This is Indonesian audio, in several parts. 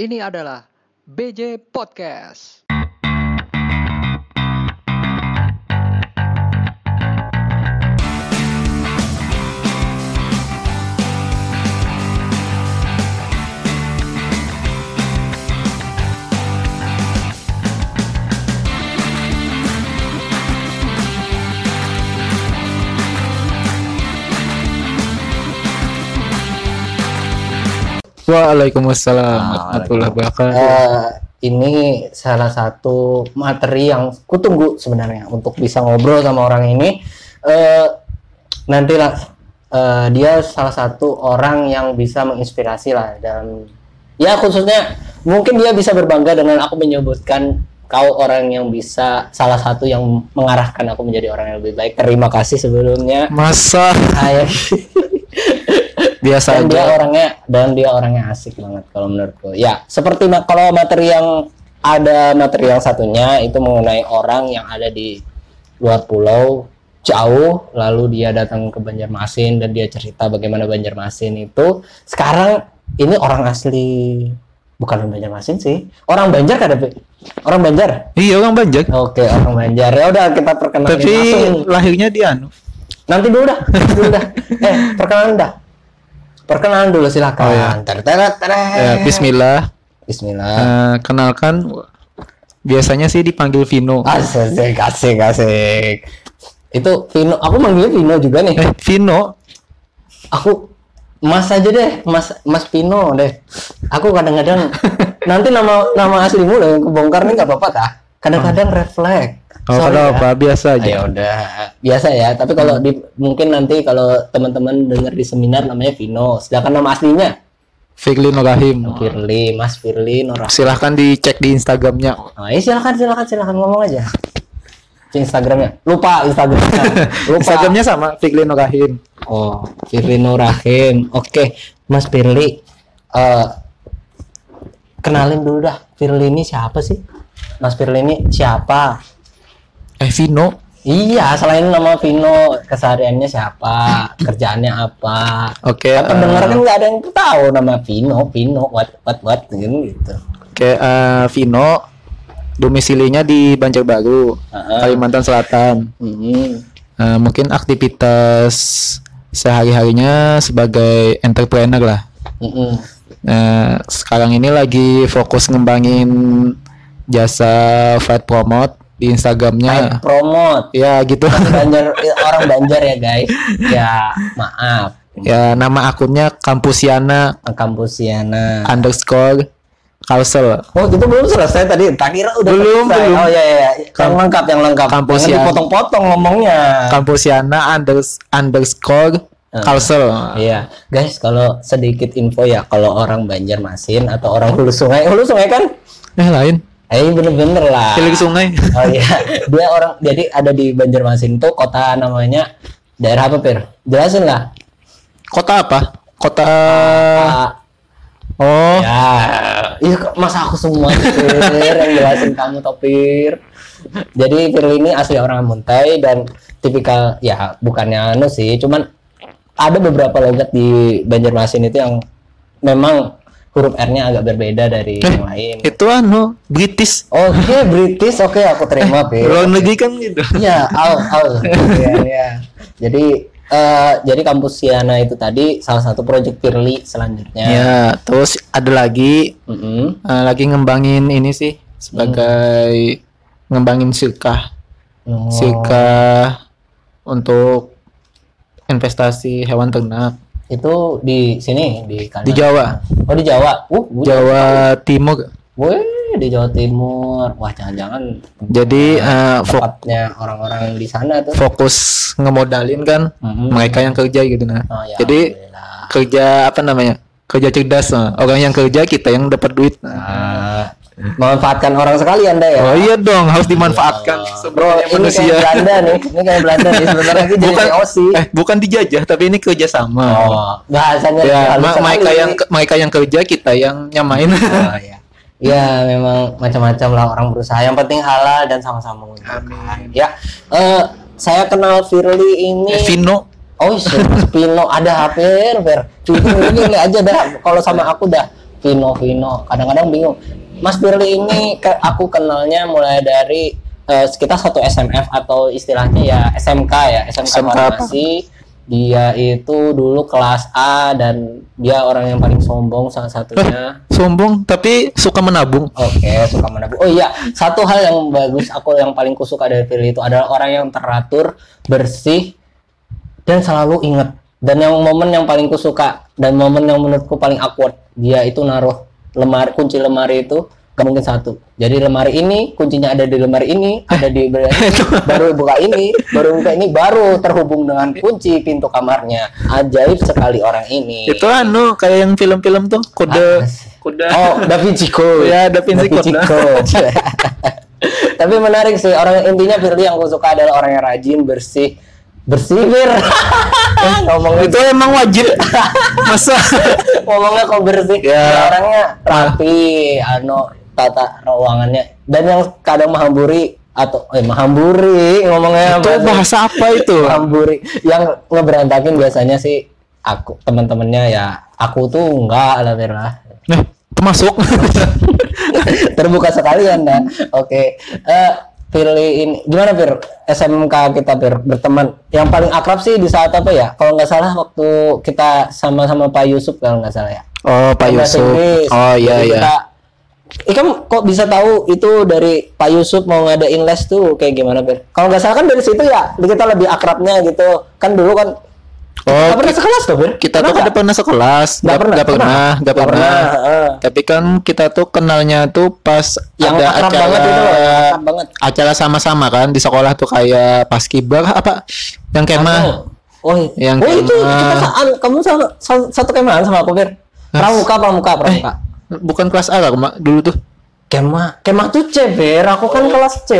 Ini adalah BJ Podcast. Waalaikumsalam warahmatullahi wabarakatuh. Eh, ini salah satu materi yang kutunggu sebenarnya untuk bisa ngobrol sama orang ini. Eh, nanti lah eh, dia salah satu orang yang bisa menginspirasi lah dalam ya khususnya mungkin dia bisa berbangga dengan aku menyebutkan kau orang yang bisa salah satu yang mengarahkan aku menjadi orang yang lebih baik. Terima kasih sebelumnya. Masa Saya biasa dan dia aja. orangnya dan dia orangnya asik banget kalau menurutku ya seperti ma- kalau materi yang ada materi yang satunya itu mengenai orang yang ada di luar pulau jauh lalu dia datang ke Banjarmasin dan dia cerita bagaimana Banjarmasin itu sekarang ini orang asli bukan orang Banjarmasin sih orang Banjar kan orang Banjar Iya orang Banjar. oke orang Banjar ya udah kita perkenalkan Tapi langsung lahirnya di anu. Nanti dulu dah, dulu dah. Eh, perkenalan dah. Perkenalan dulu silakan. Oh, ya. Ya, Bismillah. Bismillah. Eh, kenalkan biasanya sih dipanggil Vino. Asik, asik, asik. Itu Vino, aku manggilnya Vino juga nih. Eh Vino. Aku Mas aja deh, Mas Mas Vino deh. Aku kadang-kadang nanti nama nama aslimu loh yang kebongkar nih nggak apa-apa tah. Kadang-kadang red flag. Oh Sorry kalau ya. apa biasa aja. Ya udah biasa ya. Tapi kalau di mungkin nanti kalau teman-teman dengar di seminar namanya Vino. Sedangkan nama aslinya Fikli Rahim. Firly, Mas Firly Nora. Silahkan dicek di Instagramnya. Oh, ya silakan silakan silakan ngomong aja. Di Instagramnya. Lupa Instagramnya. Lupa. Instagramnya sama Fikli Rahim. Oh, Firly Nurahim. Oke, Mas Firly. eh kenalin dulu dah. Firly ini siapa sih? Mas Firly ini siapa? Eh Vino. Iya, selain nama Vino, kesehariannya siapa? Kerjaannya apa? Oke. Ya, eh, pendengar kan nggak ada yang tahu nama Vino, Vino, what, what, what, gitu. Oke, eh, Vino domisilinya di Banjarbaru, Heeh. Kalimantan Selatan. Hmm. Eh, mungkin aktivitas sehari-harinya sebagai entrepreneur lah. Mm-mm. Eh, sekarang ini lagi fokus ngembangin jasa fight promote di Kayak Instagramnya. promote. Ya gitu. Banjar orang Banjar ya guys. Ya maaf. ya nama akunnya Kampusiana Kampusiana. underscore Kalsel. Oh itu belum selesai tadi. Tak kira udah Belum, selesai. belum. Oh iya iya. Yang Kam- lengkap yang lengkap. Kampusiana. Jangan dipotong-potong ngomongnya. Kampusiana unders underscore Ah. Kalsel. Iya, guys, kalau sedikit info ya, kalau orang Banjarmasin atau orang Hulu Sungai, Hulu Sungai kan? Eh lain. Eh bener-bener lah. Hilir sungai. Oh iya, dia orang jadi ada di Banjarmasin tuh kota namanya daerah apa Pir? Jelasin lah. Kota apa? Kota Oh, ya, iya masa aku semua Pir, yang jelasin kamu Topir. Jadi Pir ini asli orang Muntai dan tipikal ya bukannya anu sih, cuman ada beberapa logat di Banjarmasin itu yang memang huruf R-nya agak berbeda dari yang lain. itu anu British. Oke, British, oke aku terima, Pir. Luar negeri kan gitu. Iya, al al. Iya, iya. Jadi eh jadi kampus Siana itu tadi salah satu proyek Firly selanjutnya. Ya, terus ada lagi Mm-mm. eh, lagi ngembangin ini sih sebagai ngembangin sirkah. Oh. Sirkah untuk investasi hewan ternak Itu di sini di Kalimantan. di Jawa. Oh, di Jawa. Uh, Jawa Timur. Wih, di Jawa Timur. Wah, jangan-jangan Jadi eh, fo- tempatnya orang-orang di sana tuh. fokus ngemodalin kan Mm-mm. mereka yang kerja gitu nah. Oh, ya, Jadi kerja apa namanya? Kerja cerdas. nah. Orang yang kerja kita yang dapat duit. Nah, memanfaatkan orang sekali Anda ya. Oh iya dong, harus dimanfaatkan Bro, sebenarnya ini manusia. kayak Belanda nih. Ini kayak Belanda nih sebenarnya jadi bukan OC. eh bukan dijajah tapi ini kerja sama. Oh, bahasanya ya, ma- mereka yang mereka yang kerja kita yang nyamain. Oh, ya. Ya, memang macam-macam lah orang berusaha. Yang penting halal dan sama-sama menguntungkan. Ya, eh, saya kenal Firly ini. Eh, Vino. Oh, iya, Pino ada HP, Ver. Vino ini aja dah. Kalau sama aku dah Vino Vino kadang-kadang bingung Mas Firly ini ke, aku kenalnya mulai dari eh, kita satu SMF atau istilahnya ya SMK ya SMK, SMK apa? farmasi dia itu dulu kelas A dan dia orang yang paling sombong salah satunya Sombong tapi suka menabung. Oke, suka menabung. Oh iya, satu hal yang bagus aku yang paling kusuka dari Firly itu adalah orang yang teratur, bersih, dan selalu inget. Dan yang momen yang paling kusuka dan momen yang menurutku paling awkward, dia itu naruh lemari kunci lemari itu gak mungkin satu. Jadi lemari ini kuncinya ada di lemari ini, ada di lemari ini, baru buka ini, baru buka ini, baru terhubung dengan kunci pintu kamarnya. Ajaib sekali orang ini. Itu anu kayak yang film-film tuh kode kode. Oh, Da Vinci Code. Ya, Da Vinci Code. Code. Tapi menarik sih orang intinya Firly yang aku suka adalah orang yang rajin, bersih, bersih Fir. Ngomongnya Itu emang wajib. Masa ngomongnya kok bersih. Ya. Ya, orangnya rapi, anu tata ruangannya dan yang kadang mahamburi atau eh mahamburi ngomongnya itu bahasa apa itu? mahamburi yang ngeberantakin biasanya sih aku teman-temannya ya aku tuh enggak lah Nah, termasuk. terbuka sekali anda oke eh Firly ini gimana Fir SMK kita Fir berteman yang paling akrab sih di saat apa ya kalau nggak salah waktu kita sama-sama Pak Yusuf kalau nggak salah ya Oh, Pak Bahasa Yusuf. Inggris. Oh iya iya. kita- Ikam kok bisa tahu itu dari Pak Yusuf mau ngadain les tuh kayak gimana Fir? Kalau nggak salah kan dari situ ya kita lebih akrabnya gitu kan dulu kan Oh, nggak pernah sekelas tuh Fir? kita tuh Pernah kada pernah sekelas, Nggak pernah, nggak pernah, Nggak pernah. pernah, heeh. Tapi kan kita tuh kenalnya tuh pas Yang ada acara banget itu loh, banget. acara sama-sama kan di sekolah tuh kayak paskibra apa yang kemah. Oh, oh, Yang oh itu kemah. kita sa- kamu sama, sa- satu kemahan sama aku Fir. Pramuka, pramuka, Eh, pramuka. bukan kelas A lah dulu tuh. Kemah, kemah tuh C Fir, aku kan Oh. kelas C.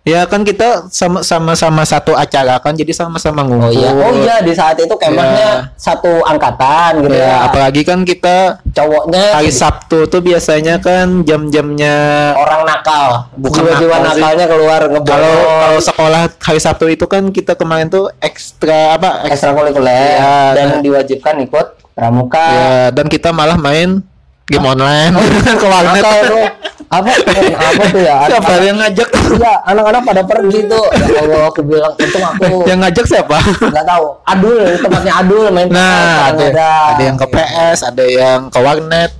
Ya kan kita sama sama sama satu acara kan jadi sama-sama Oh ngumpul. iya, oh iya di saat itu kemahnya satu angkatan gitu Ya, ya. apalagi kan kita Cowoknya hari Sabtu tuh biasanya kan jam-jamnya orang nakal, Bukan jiwa-jiwa nakal sih. nakalnya keluar kalau ngebolong kalau sekolah hari Sabtu itu kan kita kemarin tuh ekstra apa ekstra ekstrakurikuler Ya, dan nah. diwajibkan ikut pramuka. ya dan kita malah main game online ke warnet tuh. Apa apa tuh ya? siapa Anak- yang ngajak Iya, anak-anak pada pergi tuh. Ya Allah, aku bilang untung aku yang ngajak siapa nggak tahu. Adul, tempatnya Adul main nah ada ada yang ke PS ada yang ke warnet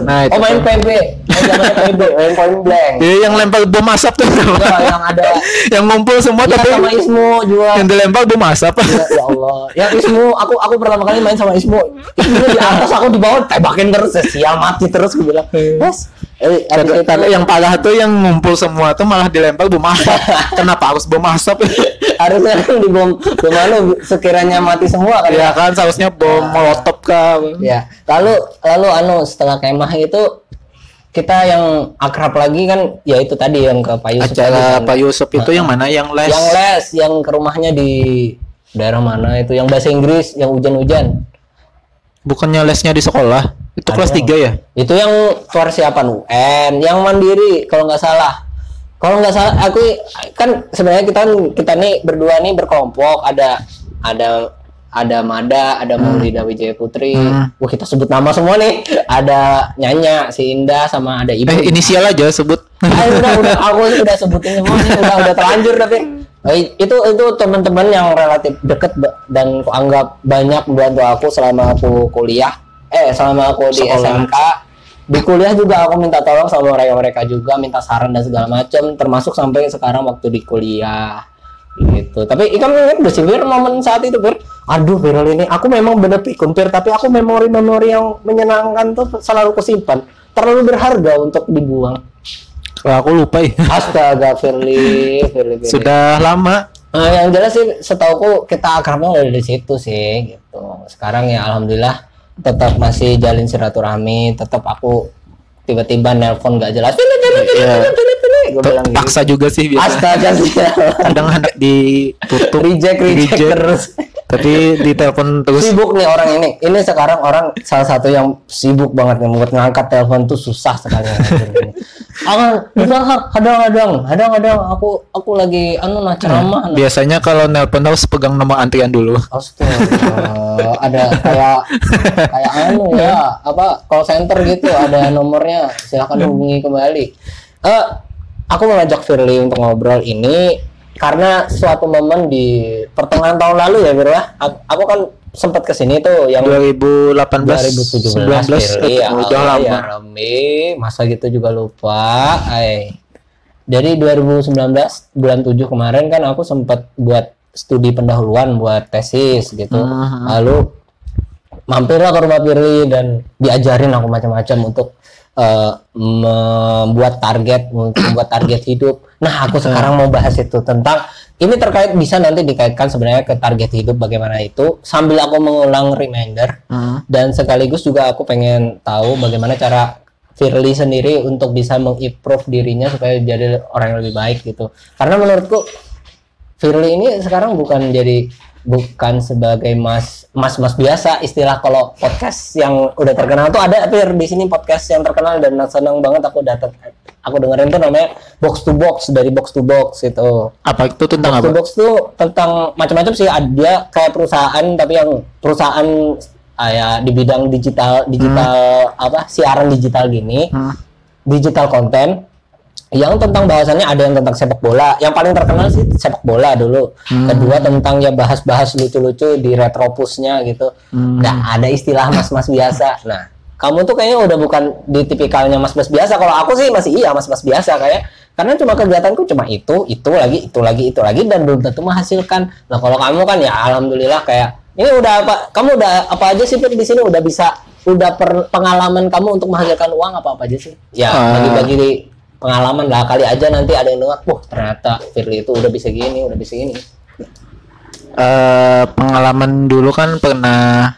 nah itu Oh main. PB, main zamannya PB, main point blank. Iya, yang lempar bom asap tuh Enggak, yang ada yang ngumpul semua ya, tapi sama Ismu juga. yang dilempar bom asap Ya, ya Allah. Ya Ismu, aku aku pertama kali main sama Ismu. Ismu di atas, aku di bawah, tembakin terus. Ya, sial mati terus gue bilang. Yes. Eh, habis itu, yang parah tuh yang ngumpul semua tuh malah dilempar bom asap. Kenapa harus bom asap? harusnya kan di bom bom anu sekiranya mati semua kan ya kan seharusnya bom molotov kah? Ya, lalu lalu anu setelah kemah itu kita yang akrab lagi kan ya itu tadi yang ke Pak Yusuf Acara kan. Pak Yusuf itu yang mana yang les? yang les yang ke rumahnya di daerah mana itu yang bahasa Inggris yang hujan-hujan Bukannya lesnya di sekolah? Itu kelas Ada. 3 ya? itu yang persiapan UN yang mandiri kalau nggak salah kalau nggak salah aku kan sebenarnya kita kita nih berdua nih berkelompok ada ada ada Mada, ada Maulida Wijaya Putri. Hmm. Wah, kita sebut nama semua nih. Ada Nyanya, si Indah sama ada Ibu. Eh inisial aja sebut. Ah, udah, udah, aku udah sebutin semua nih, udah, udah terlanjur tapi Eh, itu itu teman-teman yang relatif deket dan aku anggap banyak membantu aku selama aku kuliah. Eh, selama aku di Sekolah. SMK. Di kuliah juga aku minta tolong sama mereka-mereka juga, minta saran dan segala macam, termasuk sampai sekarang waktu di kuliah gitu. Tapi Ikam ingat gak sih Bir momen saat itu Bir? Aduh Virul ini aku memang bener pikun Bir, tapi aku memori-memori yang menyenangkan tuh selalu kusimpan. Terlalu berharga untuk dibuang. Wah, aku lupa ya. Astaga Firly, Firly, Firly. Sudah lama. Nah, yang jelas sih setauku kita akrabnya udah dari situ sih gitu. Sekarang ya alhamdulillah tetap masih jalin silaturahmi, tetap aku tiba-tiba nelpon gak jelas. Firly, Iya. Gue bilang gitu. Paksa juga sih biasa. Astaga sih. Kadang hendak ditutup. reject, reject, Reject. terus. Tapi ditelepon terus. Sibuk nih orang ini. Ini sekarang orang salah satu yang sibuk banget nih. Buat ngangkat telepon tuh susah sekali. Akan, hadang hadang hadang hadang. Aku aku lagi anu nah ceramah nah. biasanya kalau nelpon harus pegang nomor antrian dulu. Astaga, ada kayak kayak anu ya apa call center gitu ada nomornya. Silakan hubungi kembali. Eh aku mengajak Firly untuk ngobrol. Ini karena suatu momen di pertengahan tahun lalu ya Fir ya. Aku- aku kan sempat ke sini tuh yang 2018 2017 19 Firly, ya, udah Allah, lama. ya Rabbi, masa gitu juga lupa. Ay. dari 2019 bulan 7 kemarin kan aku sempat buat studi pendahuluan buat tesis gitu. Mhm. lalu mampirlah ke rumah Firly dan diajarin aku macam-macam untuk eh, membuat target membuat target hidup. Nah, aku sekarang mau bahas itu tentang ini terkait bisa nanti dikaitkan sebenarnya ke target hidup bagaimana itu sambil aku mengulang reminder Hmm. dan sekaligus juga aku pengen tahu bagaimana cara Firly sendiri untuk bisa mengimprove dirinya supaya jadi orang yang lebih baik gitu. Karena menurutku Firly ini sekarang bukan jadi bukan sebagai mas mas mas biasa. Istilah kalau podcast yang udah terkenal tuh ada Fir. Di sini podcast yang terkenal dan senang banget aku datang aku dengerin tuh namanya box to box dari box to box itu apa? Itu tentang box to apa? Box tuh tentang macam-macam sih. Ada dia kayak perusahaan tapi yang perusahaan ah, ya di bidang digital digital apa siaran digital gini. Hmm. digital konten yang tentang bahasannya ada yang tentang sepak bola. Yang paling terkenal sih sepak bola dulu. Hmm. kedua tentang ya bahas-bahas lucu-lucu di retropusnya gitu. Hmm. nah ada istilah mas-mas biasa. Nah kamu tuh kayaknya udah bukan di tipikalnya mas-mas biasa. Kalau aku sih masih iya mas-mas biasa kayak. Karena cuma kegiatanku cuma itu itu lagi itu lagi itu lagi dan belum tentu menghasilkan. Nah kalau kamu kan ya alhamdulillah kayak ini udah apa kamu udah apa aja sih di sini? Udah bisa udah per- pengalaman kamu untuk menghasilkan uang apa apa aja sih? Ya Ah. bagi-bagi pengalaman lah kali aja nanti ada yang dengar wah ternyata Firly itu udah bisa gini udah bisa gini Eh, pengalaman dulu kan pernah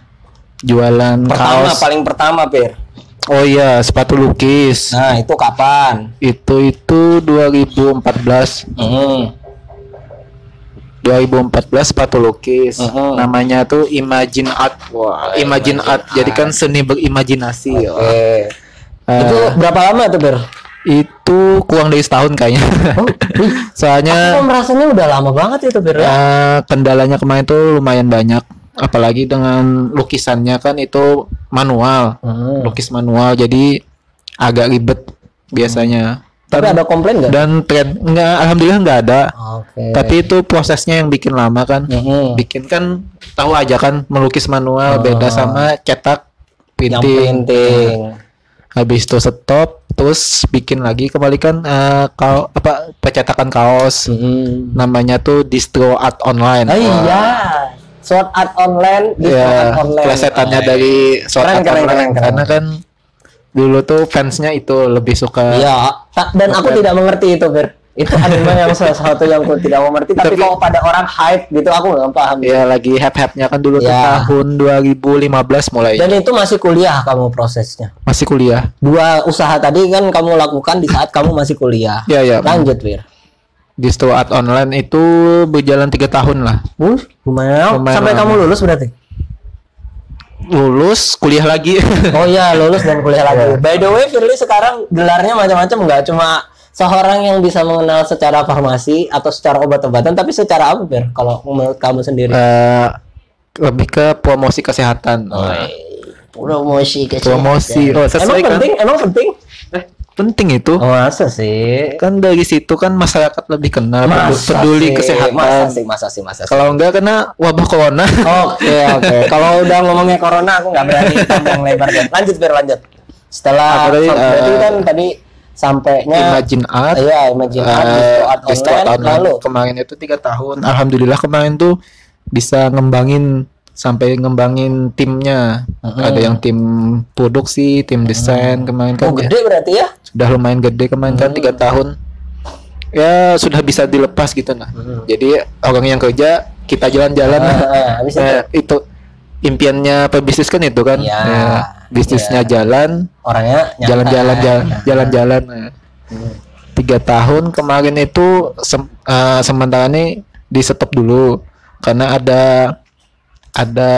jualan pertama kaos. paling pertama Fir. Oh iya sepatu lukis. Nah itu kapan? Itu itu 2014 hmm. 2014 sepatu lukis. Mhm. namanya tuh Imagine Art. Wah Imagine, Imagine Art. Jadi kan seni berimajinasi. Oke. Eh, itu berapa lama tuh Fir itu kurang dari setahun kayaknya. Oh, soalnya aku merasanya udah lama banget itu Fir ya. Eh, kendalanya kemarin tuh lumayan banyak. Apalagi dengan lukisannya kan itu manual Hmm. lukis manual jadi agak ribet biasanya. Tapi Dan- ada komplain nggak? dan tren enggak alhamdulillah nggak ada. Oke. Tapi itu prosesnya yang bikin lama kan. Mhm. bikin kan tahu aja kan melukis manual Oh. beda sama cetak yang printing. printing. Habis itu stop terus bikin lagi kembali kan eh, kau apa percetakan kaos Mhm. namanya tuh distro art online Oh iya, sword art online, di ya art online. plesetannya Oh, dari Sword Keren, Art keren, Online. keren, keren. karena kan dulu tuh fansnya itu lebih suka Iya, ta- dan aku tidak mengerti itu, Fir. Itu anime yang salah satu yang aku tidak mengerti. Tapi Tapi- kalau pada orang hype gitu, aku nggak paham. ya lagi hype-hype-nya kan dulu Ya. tahun 2015 mulai Dan itu masih kuliah kamu prosesnya. masih kuliah Dua usaha tadi kan kamu lakukan di saat kamu masih kuliah. ya ya Lanjut, Fir. distro art online itu berjalan tiga tahun lah Uh, lumayan. Lumayan Sampai kamu lulus berarti? lulus kuliah lagi Oh iya, lulus dan kuliah lagi. By the way, Firly sekarang gelarnya macam-macam nggak cuma seorang yang bisa mengenal secara farmasi atau secara obat-obatan, tapi secara apa, Fir? Kalau menurut kamu sendiri? Eh, lebih ke promosi kesehatan promosi promosi oh Emang sesuai kan penting? Emang penting? penting itu Oh, masa sih? kan dari situ kan masyarakat lebih kenal Masa peduli sih? kesehatan Masa sih? Masa sih? Masa sih? kalau enggak kena wabah corona Oke oke. Kalau udah ngomongnya corona, aku nggak berani panjang lebar deh. Lanjut Fir, lanjut. Setelah tadi, berarti eh, kan tadi sampainya Imagine Art Iya, Imagine Art, Distro Art Distro Online, lalu. kemarin itu tiga tahun. Alhamdulillah kemarin tuh bisa ngembangin sampai ngembangin timnya. Mm-mm. ada yang tim produksi tim desain kemarin kan Oh, ya. gede berarti ya? sudah lumayan gede kemarin kan tiga tahun. Ya sudah bisa dilepas gitu nah. Hmm. jadi orang yang kerja kita jalan-jalan Ah, ah, habis itu Nah, itu impiannya pebisnis kan itu kan. Ya, Ya, bisnisnya ya. jalan orangnya jalan-jalan jalan- Nah, jalan-jalan. Hmm. tiga tahun kemarin itu sem- eh, sementara ini di stop dulu karena ada ada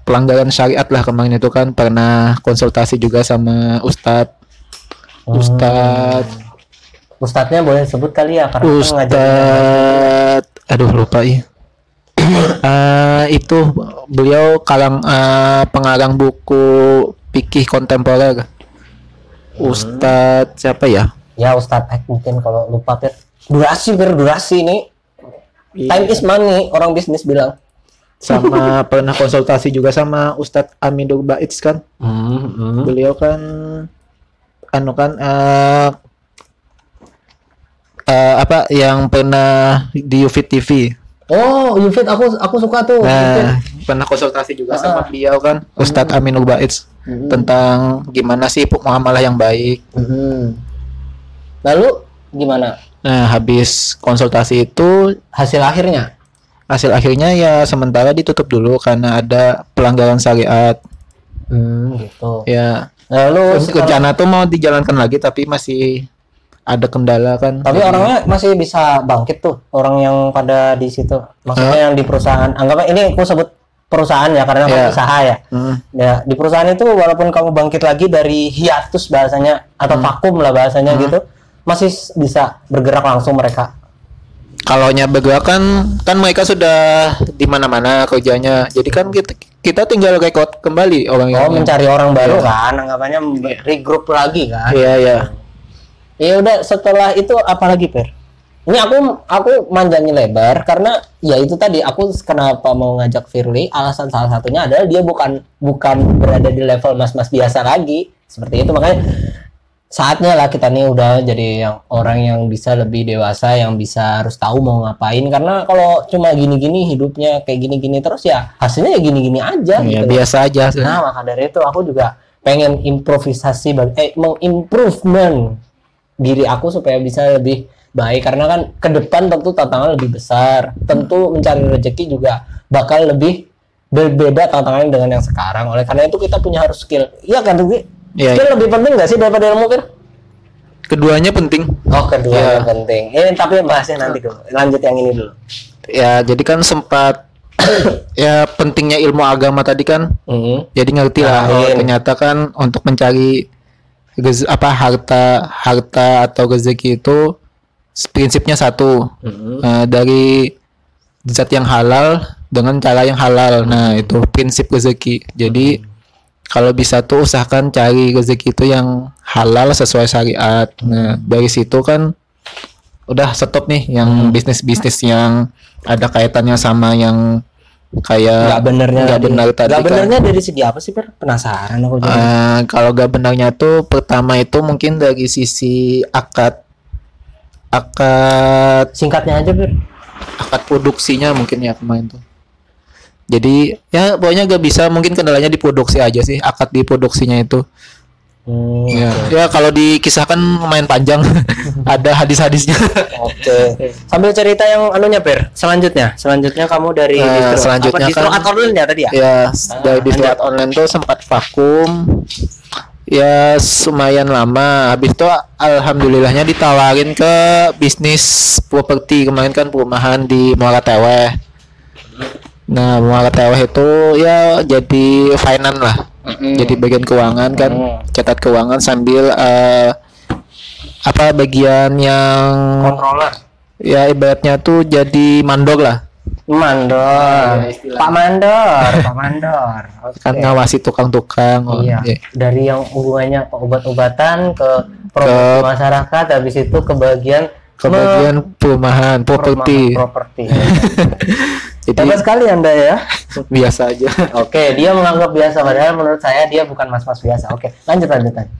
pelanggaran syariat lah kemarin itu kan. Pernah konsultasi juga sama Ustadz Ustadz Ustadznya boleh sebut kali ya karena ngajarin Ustadz aduh lupa ya Eh, itu beliau kalang eh, pengarang buku fikih kontemporer. Ustadz siapa ya? Ya Ustadz Ek mungkin kalau lupa Pir durasi Pir durasi ini. Time is money orang bisnis bilang. Sama pernah konsultasi juga sama Ustadz Aminul Baits kan? Hmm, beliau kan anu kan eh eh, apa yang pernah di Ufit TV oh Yufit aku aku suka tuh. Nah pernah konsultasi juga sama beliau kan. Ustadz Aminul Baits Hmm. tentang gimana sih muamalah yang baik. Mhm. lalu gimana? Nah habis konsultasi itu hasil akhirnya? hasil akhirnya ya sementara ditutup dulu karena ada pelanggaran syariat. Hmm, gitu. Ya. Lalu rencana tuh mau dijalankan lagi tapi masih ada kendala kan. Tapi orangnya masih bisa bangkit tuh orang yang pada di situ. Maksudnya yang di perusahaan. Anggapnya ini aku sebut perusahaan ya karena Iya. kamu usaha ya. Hmm. ya di perusahaan itu walaupun kamu bangkit lagi dari hiatus bahasanya atau vakum lah bahasanya gitu masih bisa bergerak langsung mereka. Kalau nya bergerak kan kan mereka sudah di mana-mana kerjanya. Jadi kan kita kita tinggal record kembali orang oh yang mencari orang baru kan anggapannya regroup lagi kan. Iya iya ya udah setelah itu apa lagi per? Ini aku aku manjangin lebar karena ya itu tadi aku kenapa mau ngajak Firly? Alasan salah satunya adalah dia bukan bukan berada di level mas-mas biasa lagi. Seperti itu makanya saatnya lah kita nih udah jadi yang orang yang bisa lebih dewasa yang bisa harus tahu mau ngapain. Karena kalau cuma gini-gini hidupnya kayak gini-gini terus ya hasilnya ya gini-gini aja ya gitu. biasa aja Nah, maka dari itu aku juga pengen improvisasi eh mengimprovement diri aku supaya bisa lebih baik karena kan ke depan tentu tantangan lebih besar. Tentu mencari rezeki juga bakal lebih berbeda tantangannya dengan yang sekarang. Oleh karena itu kita punya harus skill. Iya kan, Rugi? Iya, skill lebih penting nggak sih daripada ilmu, Fir? keduanya penting Oh, kedua Iya. yang penting. Ini tapi bahasnya nanti dulu. Lanjut yang ini dulu. ya jadi kan sempat ya pentingnya ilmu agama tadi kan Mhm. jadi ngerti lah ternyata kan untuk mencari apa harta harta atau rezeki itu prinsipnya satu. Mhm. Eh, dari zat yang halal dengan cara yang halal. Nah itu prinsip rezeki jadi kalau bisa tuh usahakan cari rezeki itu yang halal sesuai syariat. Nah dari situ kan udah stop nih yang bisnis bisnis yang ada kaitannya sama yang kayak Nggak benernya nggak benar tadi nggak kan. benernya dari segi apa sih, Fir? Penasaran aku jadi. Eh, kalau gak benarnya tuh pertama itu mungkin dari sisi akad akad Singkatnya aja, Fir. akad produksinya mungkin ya kemarin tuh. Jadi ya pokoknya gak bisa mungkin kendalanya di produksi aja sih akad di produksinya itu. Hmm, Ya, ya kalau dikisahkan lumayan panjang ada hadis-hadisnya. Oke. Sambil cerita yang anunya Ber. Selanjutnya, selanjutnya kamu dari Nah, distro. selanjutnya apa, distro kan- online ya tadi ya? ya s- dari di lanjut. online tuh sempat vakum ya lumayan lama habis itu alhamdulillahnya ditawarin ke bisnis properti kemarin kan perumahan di Muara Teweh nah Muara Teweh itu ya jadi finance lah jadi bagian keuangan kan Mm. catat keuangan sambil eh, apa bagian yang Controller. ya ibaratnya tuh jadi mandor lah Mandor. Ya. Pak Mandor, Pak Mandor. Oke. kan ngawasi tukang-tukang oh, Iya. iya. Dari yang hubungannya ke obat-obatan ke promosi masyarakat habis itu ke bagian ke bagian perumahan properti properti. jadi Hebat sekali Anda ya. biasa aja Oke, dia menganggap biasa padahal menurut saya dia bukan mas-mas biasa. Oke, lanjut lanjut. lanjut.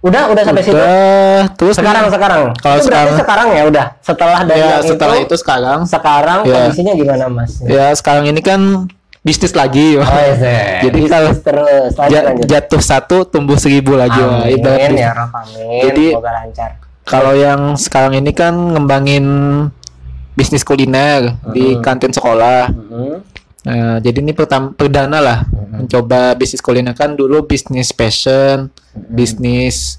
Udah, udah sampai situ. udah terus Sekarang sekarang. Kalau Itu sekarang- sekarang ya udah. Setelah dari ya setelah itu, itu sekarang sekarang Ya. kondisinya gimana Mas? ya sekarang ini kan bisnis lagi Oh, iya, Zek. Jadi Bisnis kalau- terus lanjut, Ja- lanjut. jatuh satu tumbuh seribu lagi Wah, Amin bis- ya Rob, amin. Jadi- Semoga lancar. kalau yang sekarang ini kan ngembangin bisnis kuliner di kantin sekolah Mhm. Nah, jadi ini pertama perdana lah mencoba bisnis kuliner kan dulu bisnis fashion, bisnis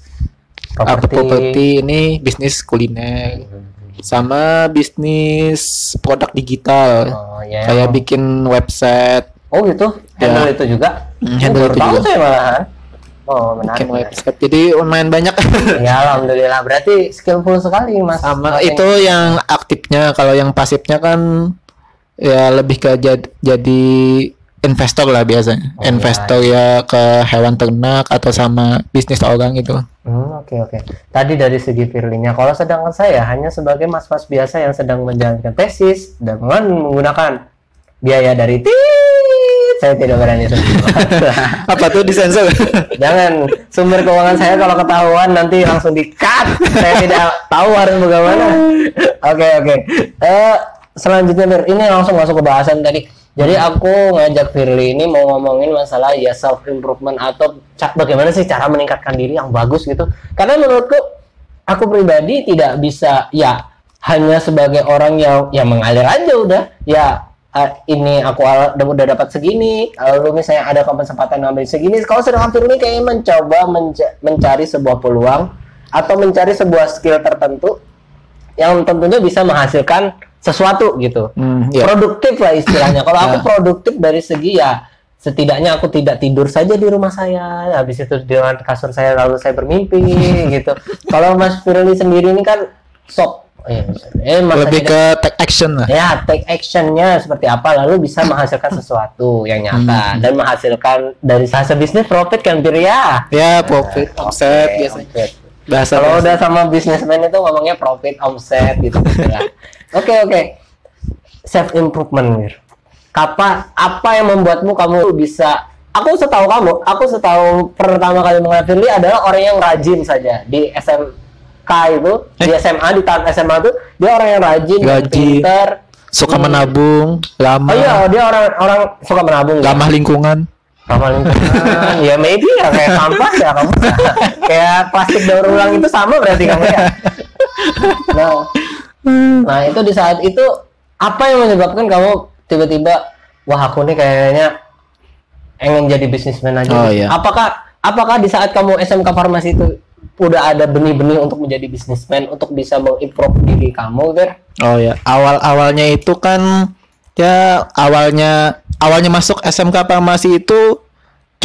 apa Properti. properti ini bisnis kuliner sama bisnis produk digital Oh ya. kayak bikin website Oh gitu, handle itu juga. Oh, handle baru itu juga. saya malahan. Oh menarik. bikin website jadi lumayan banyak. Ya alhamdulillah. Berarti skillful sekali mas. sama Mas itu yang aktifnya. Kalau yang pasifnya kan ya lebih ke jad- jadi investor lah biasanya. Oh, investor ya ke hewan ternak atau sama bisnis orang gitu. Hmm, oke oke. Tadi dari segi Firlinya, kalau sedangkan saya hanya sebagai mas-mas biasa yang sedang menjalankan tesis dengan menggunakan biaya dari tit, saya tidak berani apa tuh disensor Jangan sumber keuangan saya kalau ketahuan nanti langsung di cut. saya tidak tahu harus bagaimana. Oke oke. Eh selanjutnya Fir, ini langsung masuk ke bahasan tadi. Jadi aku ngajak Firly ini mau ngomongin masalah ya self improvement atau bagaimana sih cara meningkatkan diri yang bagus gitu. Karena menurutku aku pribadi tidak bisa ya hanya sebagai orang yang ya mengalir aja udah ya ini aku udah, dapat segini lalu misalnya ada kesempatan ngambil segini kalau sedangkan Firly kayaknya mencoba menca- mencari sebuah peluang atau mencari sebuah skill tertentu yang tentunya bisa menghasilkan sesuatu gitu hmm, ya. produktif lah istilahnya. Kalau aku produktif dari segi ya setidaknya aku tidak tidur saja di rumah saya, habis itu dengan kasur saya lalu saya bermimpi gitu. Kalau Mas Firly sendiri ini kan sok eh, eh lebih tidak- ke take action lah ya take actionnya seperti apa lalu bisa menghasilkan sesuatu yang nyata dan menghasilkan dari hasil bisnis profit kan Bir ya. ya profit omset Oke, biasanya omset. bahasa Kalau udah sama bisnismen itu ngomongnya profit, omset gitu gitu lah. Oke oke. Self improvement, Mir. Kapan apa yang membuatmu kamu bisa Aku setahu kamu, aku setahu pertama kali mengenal Firly adalah orang yang rajin saja di SMK itu, di SMA di tahap SMA itu dia orang yang rajin, Rajin. pinter. suka Hmm. menabung lama Oh iya, dia orang orang suka menabung. ya? ramah lingkungan ramah lingkungan ya maybe ya kayak sampah ya kamu kayak plastik daur ulang itu sama berarti kamu ya nah nah itu di saat itu apa yang menyebabkan kamu tiba-tiba wah aku nih kayaknya ingin jadi bisnismen aja Oh, nih." iya. apakah apakah di saat kamu SMK farmasi itu udah ada benih-benih untuk menjadi bisnismen untuk bisa mengimprove diri kamu Ber? Oh ya, awal-awalnya itu kan ya awalnya awalnya masuk SMK farmasi itu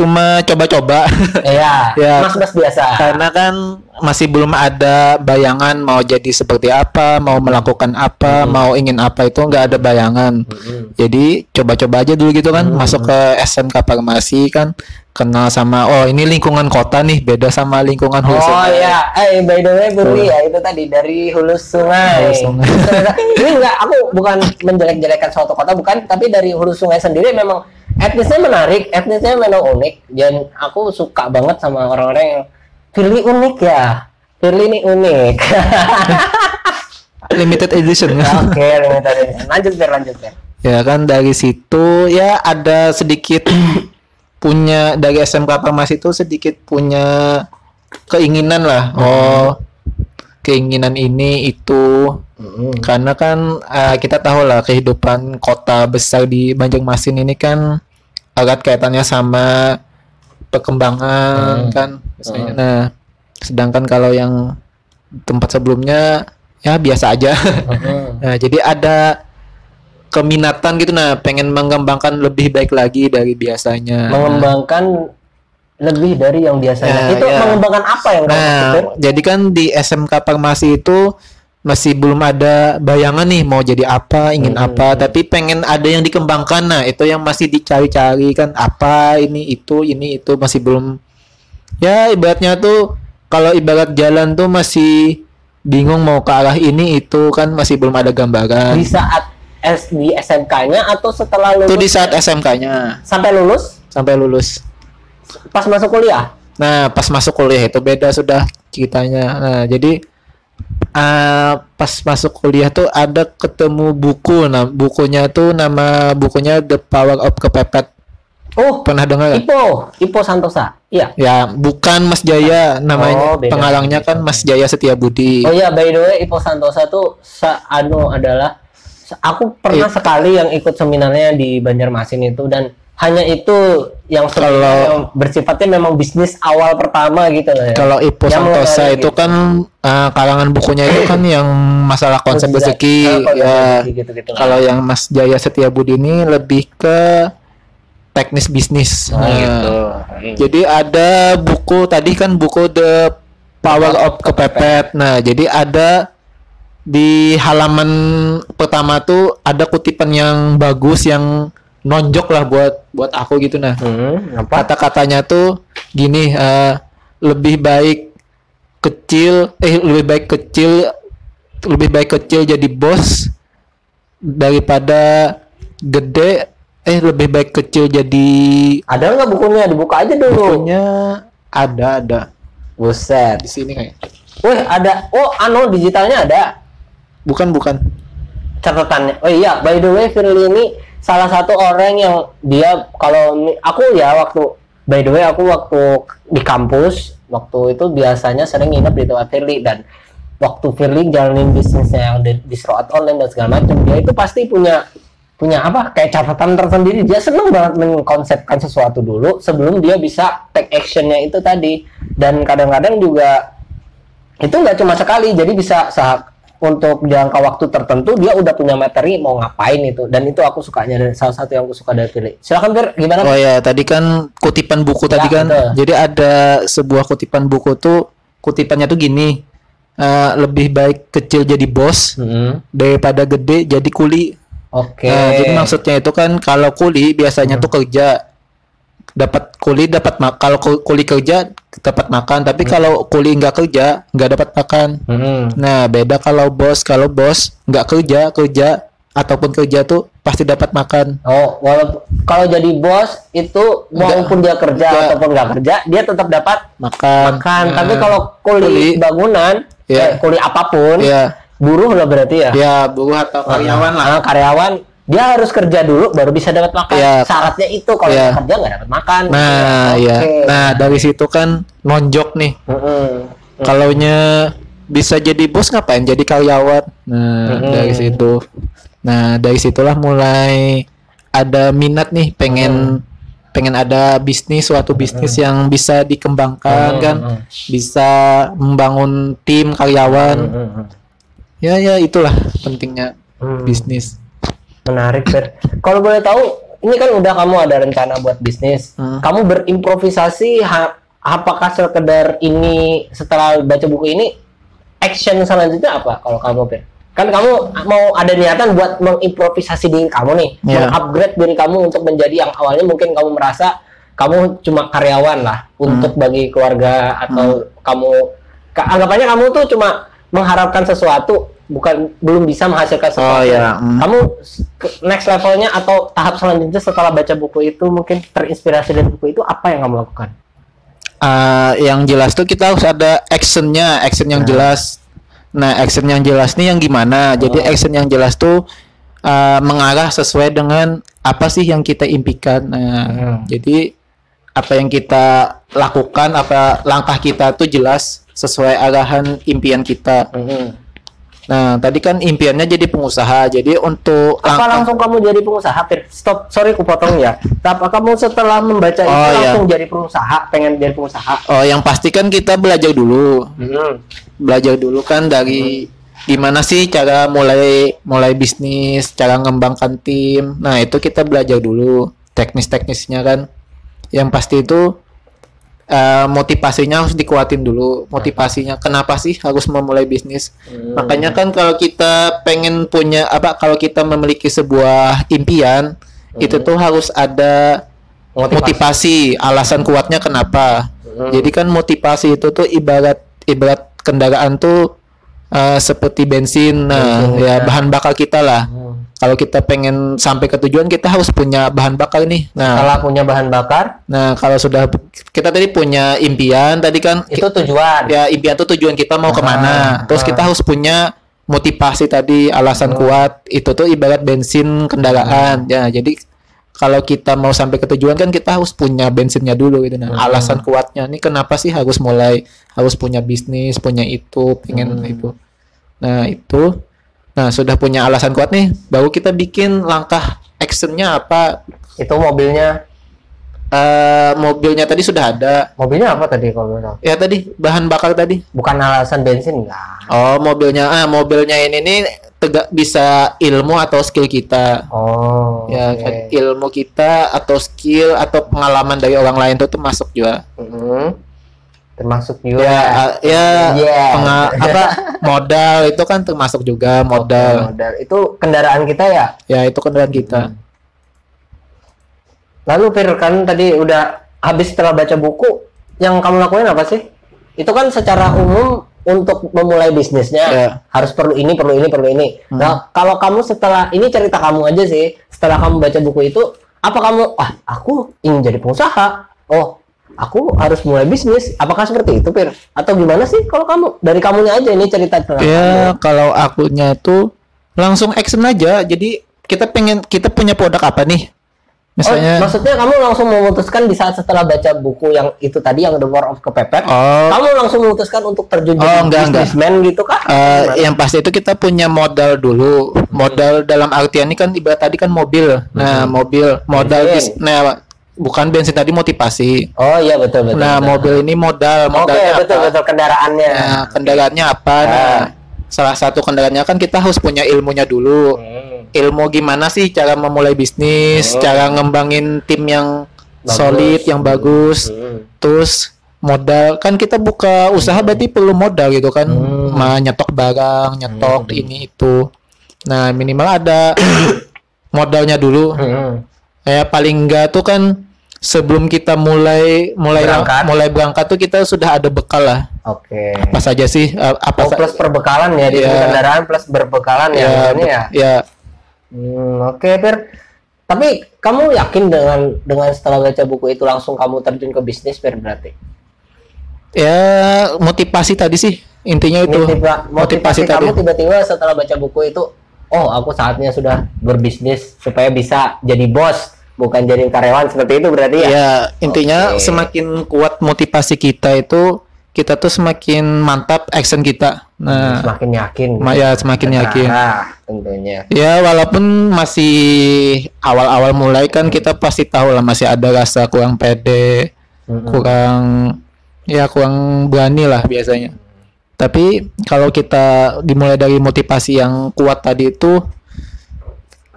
cuma coba-coba. Iya, Ya. mas-mas biasa. Karena kan masih belum ada bayangan mau jadi seperti apa, mau melakukan apa, mau ingin apa itu nggak ada bayangan. Mm-mm. Jadi coba-coba aja dulu gitu kan, masuk ke SMK farmasi kan, kenal sama oh ini lingkungan kota nih, beda sama lingkungan hulu Oh sungai. ya, eh by the way Burwi ya itu tadi dari hulu sungai. Hulu sungai. Ini enggak aku bukan menjelek-jelekan suatu kota bukan, tapi dari hulu sungai sendiri memang etnisnya menarik, etnisnya memang unik dan aku suka banget sama orang-orang yang Firly unik ya. Firly ini unik. Limited edition. Oke, limited edition. lanjut Fer, lanjut Fer. Ya kan dari situ ya ada sedikit punya dari SMK Farmasi itu sedikit punya keinginan lah. Oh, keinginan ini itu karena kan eh, kita tahu lah kehidupan kota besar di Banjarmasin ini kan erat kaitannya sama perkembangan Hmm. kan. misalnya. Nah, sedangkan kalau yang tempat sebelumnya ya biasa aja. Nah, jadi ada keminatan gitu nah, pengen mengembangkan lebih baik lagi dari biasanya. Mengembangkan lebih dari yang biasanya. Ya, itu ya. mengembangkan apa yang? Nah, jadi kan di SMK Farmasi itu masih belum ada bayangan nih mau jadi apa, ingin Hmm. apa, tapi pengen ada yang dikembangkan. Nah, itu yang masih dicari-cari kan apa ini itu ini itu masih belum ya ibaratnya tuh kalau ibarat jalan tuh masih bingung mau ke arah ini itu kan masih belum ada gambaran. Di saat S di SMK-nya atau setelah lulus? Itu di saat SMK-nya sampai lulus sampai lulus. pas masuk kuliah Nah, pas masuk kuliah itu beda sudah ceritanya. Nah, jadi eh, pas masuk kuliah tuh ada ketemu buku. Nah, bukunya tuh nama bukunya The Power of Kepepet. oh Pernah dengar nggak? Ipo Ipo Santosa iya Ya, bukan Mas Jaya namanya. Oh, beda. Pengarangnya kan Mas Jaya Setiabudi. oh iya by the way Ipo Santosa tuh sa anu adalah aku pernah Iya. sekali yang ikut seminarnya di Banjarmasin itu dan hanya itu yang Kalau- bersifatnya memang bisnis awal pertama gitu loh ya. Kalau Ipo Yang Santosa itu gitu. kan eh, karangan bukunya itu kan yang masalah konsep rezeki ya. gitu-gitu lah. Kalau yang Mas Jaya Setiabudi ini lebih ke teknis bisnis. Oh, Nah, gitu. Jadi ada buku tadi kan buku The Power of Kepepet. Nah, jadi ada di halaman pertama tuh ada kutipan yang bagus yang nonjok lah buat buat aku gitu nah. Hmm? Kata-katanya tuh gini eh, lebih baik kecil eh lebih baik kecil lebih baik kecil jadi bos daripada gede eh lebih baik kecil jadi Ada nggak bukunya? Dibuka aja dulu. Bukunya ada ada Buset. di sini kayak. Wih, ada. Oh, anu digitalnya ada Bukan bukan. catatannya. Oh iya, by the way, Firly ini salah satu orang yang dia kalau aku ya waktu by the way aku waktu di kampus waktu itu biasanya sering nginep di tempat Firly dan waktu Firly jalanin bisnisnya yang di, di online dan segala macam dia itu pasti punya punya apa kayak catatan tersendiri. Dia seneng banget mengkonsepkan sesuatu dulu sebelum dia bisa take actionnya itu tadi. Dan kadang-kadang juga itu nggak cuma sekali jadi bisa saat untuk jangka waktu tertentu dia udah punya materi mau ngapain itu dan itu aku sukanya dari salah satu yang aku suka dari Philly silakan Fir gimana Oh ya, tadi kan kutipan buku Ya, tadi kan. betul. Jadi ada sebuah kutipan buku tuh kutipannya tuh gini. eh, lebih baik kecil jadi bos Hmm, daripada gede jadi kuli. oke Nah, jadi maksudnya itu kan kalau kuli biasanya Hmm. tuh kerja dapat kuli dapat kalau ku- kuli kerja dapat makan, tapi kalau kuli nggak kerja nggak dapat makan. Hmm, Nah, beda kalau bos, kalau bos nggak kerja, kerja ataupun kerja tuh pasti dapat makan. oh walaupun kalau jadi bos itu walaupun dia kerja Enggak. ataupun nggak kerja dia tetap dapat Makan. makan Nah, tapi kalau kuli, kuli, bangunan Iya. eh, kuli apa pun ya, buruh lah berarti ya ya buruh atau karyawan lah. Ah, karyawan dia harus kerja dulu baru bisa dapat makan Iya. syaratnya itu kalau Iya. nggak kerja nggak dapat makan Nah, ya. Oke. Nah, dari situ kan nonjok nih. Mm-mm. Kalaunya bisa jadi bos ngapain jadi karyawan? Nah, Mm-mm. dari situ. Nah, dari situlah mulai ada minat nih pengen pengen ada bisnis suatu bisnis yang bisa dikembangkan Mm, kan, mm, bisa membangun tim karyawan. Mm-mm. Ya ya itulah pentingnya Hmm. bisnis. Menarik Fer. kalau boleh tahu ini kan udah kamu ada rencana buat bisnis Hmm. kamu berimprovisasi ha- apakah sekedar ini setelah baca buku ini action selanjutnya apa kalau kamu Fer? kan kamu mau ada niatan buat mengimprovisasi diri kamu nih Iya. mengupgrade diri kamu untuk menjadi yang awalnya mungkin kamu merasa kamu cuma karyawan lah untuk bagi keluarga atau kamu ka- anggapannya kamu tuh cuma mengharapkan sesuatu bukan belum bisa menghasilkan sesuatu. iya, hmm. Kamu next levelnya atau tahap selanjutnya setelah baca buku itu mungkin terinspirasi dari buku itu apa yang kamu lakukan? Ah, yang jelas tuh kita harus ada actionnya, action yang Nah. jelas. Nah, action yang jelas nih yang gimana? Jadi Oh. action yang jelas tuh ah, mengarah sesuai dengan apa sih yang kita impikan. Nah, Hmm. jadi apa yang kita lakukan, apa langkah kita tuh jelas sesuai arahan impian kita. Nah, tadi kan impiannya jadi pengusaha. Jadi untuk Apa langkah- langsung kamu jadi pengusaha? Fir? Stop, sorry ku potong ya. Tapi kamu setelah membaca itu Oh, iya. langsung jadi pengusaha, pengen jadi pengusaha? Oh, yang pasti kan kita belajar dulu. belajar dulu kan dari gimana sih cara mulai mulai bisnis, cara ngembangkan tim. Nah, itu kita belajar dulu teknis-teknisnya kan. Yang pasti itu eh, motivasinya harus dikuatin dulu. Motivasinya kenapa sih harus memulai bisnis? Hmm. Makanya kan kalau kita pengen punya apa kalau kita memiliki sebuah impian, itu tuh harus ada motivasi, alasan kuatnya kenapa. Hmm. Jadi kan motivasi itu tuh ibarat ibarat kendaraan tuh eh, seperti bensin. Nah, ya ya. bahan bakar kita lah. Kalau kita pengen sampai ke tujuan kita harus punya bahan bakar nih. Nah, Setelah punya bahan bakar, nah kalau sudah kita tadi punya impian tadi kan itu tujuan. ya impian tuh tujuan kita mau Ah, ke mana. Terus ah. kita harus punya motivasi tadi alasan Hmm. kuat itu tuh ibarat bensin kendaraan. Ya, jadi kalau kita mau sampai ke tujuan kan kita harus punya bensinnya dulu gitu nah. Alasan kuatnya nih kenapa sih harus mulai harus punya bisnis, punya itu, pengen itu. Nah, itu nah sudah punya alasan kuat nih, baru kita bikin langkah actionnya apa? Itu mobilnya, Eh mobilnya tadi sudah ada. mobilnya apa tadi kalau tahu? Ya tadi bahan bakar tadi. Bukan alasan bensin enggak. Oh, mobilnya ah mobilnya ini nih tegak bisa ilmu atau skill kita Oh. ya oke. kan ilmu kita atau skill atau pengalaman dari orang lain itu tuh masuk juga Mm-mm. Termasuk juga. ya uh, ya Iya. penga- apa modal itu kan termasuk juga modal modal. Itu kendaraan kita ya. ya itu kendaraan kita Lalu Fir kan tadi udah habis setelah baca buku, yang kamu lakuin apa sih? Itu kan secara umum untuk memulai bisnisnya Ya. harus perlu ini, perlu ini, perlu ini. Hmm. Nah, kalau kamu setelah ini cerita kamu aja sih, setelah kamu baca buku itu, apa kamu, ah, aku ingin jadi pengusaha. Oh, aku harus mulai bisnis. Apakah seperti itu, Fir? Atau gimana sih kalau kamu? Dari kamunya aja ini cerita tentang ya kalau akunya tuh langsung action aja jadi kita pengen kita punya produk apa nih misalnya Oh, maksudnya kamu langsung memutuskan di saat setelah baca buku yang itu tadi yang The War of Kepepet, oh kamu langsung memutuskan untuk terjun Oh, jadi enggak, enggak. businessman gitu kah? Eh, yang pasti itu kita punya modal dulu. Modal dalam artian ini kan ibarat tadi kan mobil. Nah, mobil modal bis, nah bukan bensin tadi motivasi. Oh iya betul betul. Nah, betul. mobil ini modal, Oke modalnya betul apa? betul kendaraannya. Nah, kendaraannya apa? Nah, Ah. salah satu kendaraannya kan kita harus punya ilmunya dulu. Hmm. Ilmu gimana sih cara memulai bisnis, Oh. cara ngembangin tim yang Bagus. solid, yang bagus. Hmm. Terus modal kan kita buka usaha berarti perlu modal gitu kan Hmm. Ma, nyetok barang nyetok Hmm. ini itu nah minimal ada modalnya dulu Hmm. Ya paling enggak tuh kan sebelum kita mulai mulai Berangkat. mulai berangkat tuh kita sudah ada bekal lah Oke. apa saja sih Eh, apa Oh, plus perbekalan ya di Iya. kendaraan plus berbekalan ya, ya, maksudnya ya. ya Hmm, Oke Fir. Tapi kamu yakin dengan dengan setelah baca buku itu langsung kamu terjun ke bisnis Fir berarti? ya motivasi tadi sih intinya itu Motiva- motivasi, motivasi tadi kamu tiba-tiba setelah baca buku itu, oh aku saatnya sudah berbisnis supaya bisa jadi bos, bukan jadi karyawan seperti itu berarti ya? ya intinya Oke. semakin kuat motivasi kita itu kita tuh semakin mantap action kita nah Semakin yakin. ma- ya semakin yakin Nah, tentunya. ya walaupun masih awal-awal mulai kan kita pasti tahu lah masih ada rasa kurang pede Mm-mm. kurang ya kurang berani lah biasanya tapi kalau kita dimulai dari motivasi yang kuat tadi itu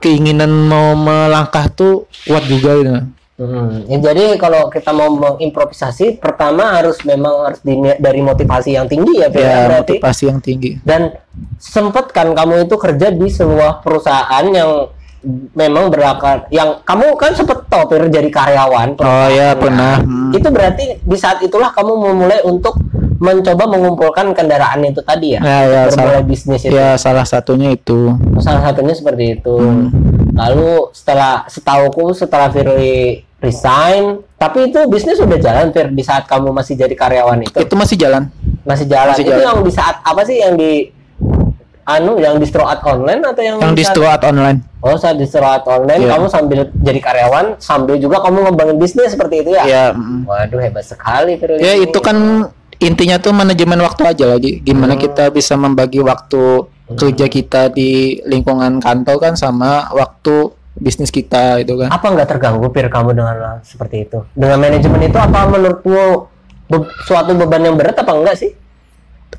keinginan mau melangkah tuh kuat juga gitu Hmm, ya jadi kalau kita mau mengimprovisasi, pertama harus memang harus dini- dari motivasi yang tinggi ya, ya berarti. motivasi yang tinggi Dan sempet kan kamu itu kerja di sebuah perusahaan yang memang berakar, yang kamu kan sempet Fir, jadi karyawan. oh ya Nah, pernah Hmm. Itu berarti di saat itulah kamu memulai untuk mencoba mengumpulkan kendaraan itu tadi ya, Ya, ya, salah- bisnis itu. ya salah satunya itu Salah satunya seperti itu. Hmm. Lalu setelah setauku setelah Firly resign, tapi itu bisnis udah jalan Fir di saat kamu masih jadi karyawan itu. itu masih jalan Masih jalan. masih itu jalan. yang di saat apa sih yang di anu yang di Stroat online atau yang yang di store online Oh, saat di Stroat online Iya. kamu sambil jadi karyawan sambil juga kamu ngembangin bisnis seperti itu ya? ya mm. Waduh hebat sekali Firly. ya ini. itu kan intinya tuh manajemen waktu aja lagi gimana Hmm. kita bisa membagi waktu kerja kita di lingkungan kantor kan sama waktu bisnis kita itu kan apa nggak terganggu Fir kamu dengan seperti itu? Dengan manajemen itu apa menurutmu be- suatu beban yang berat apa enggak sih?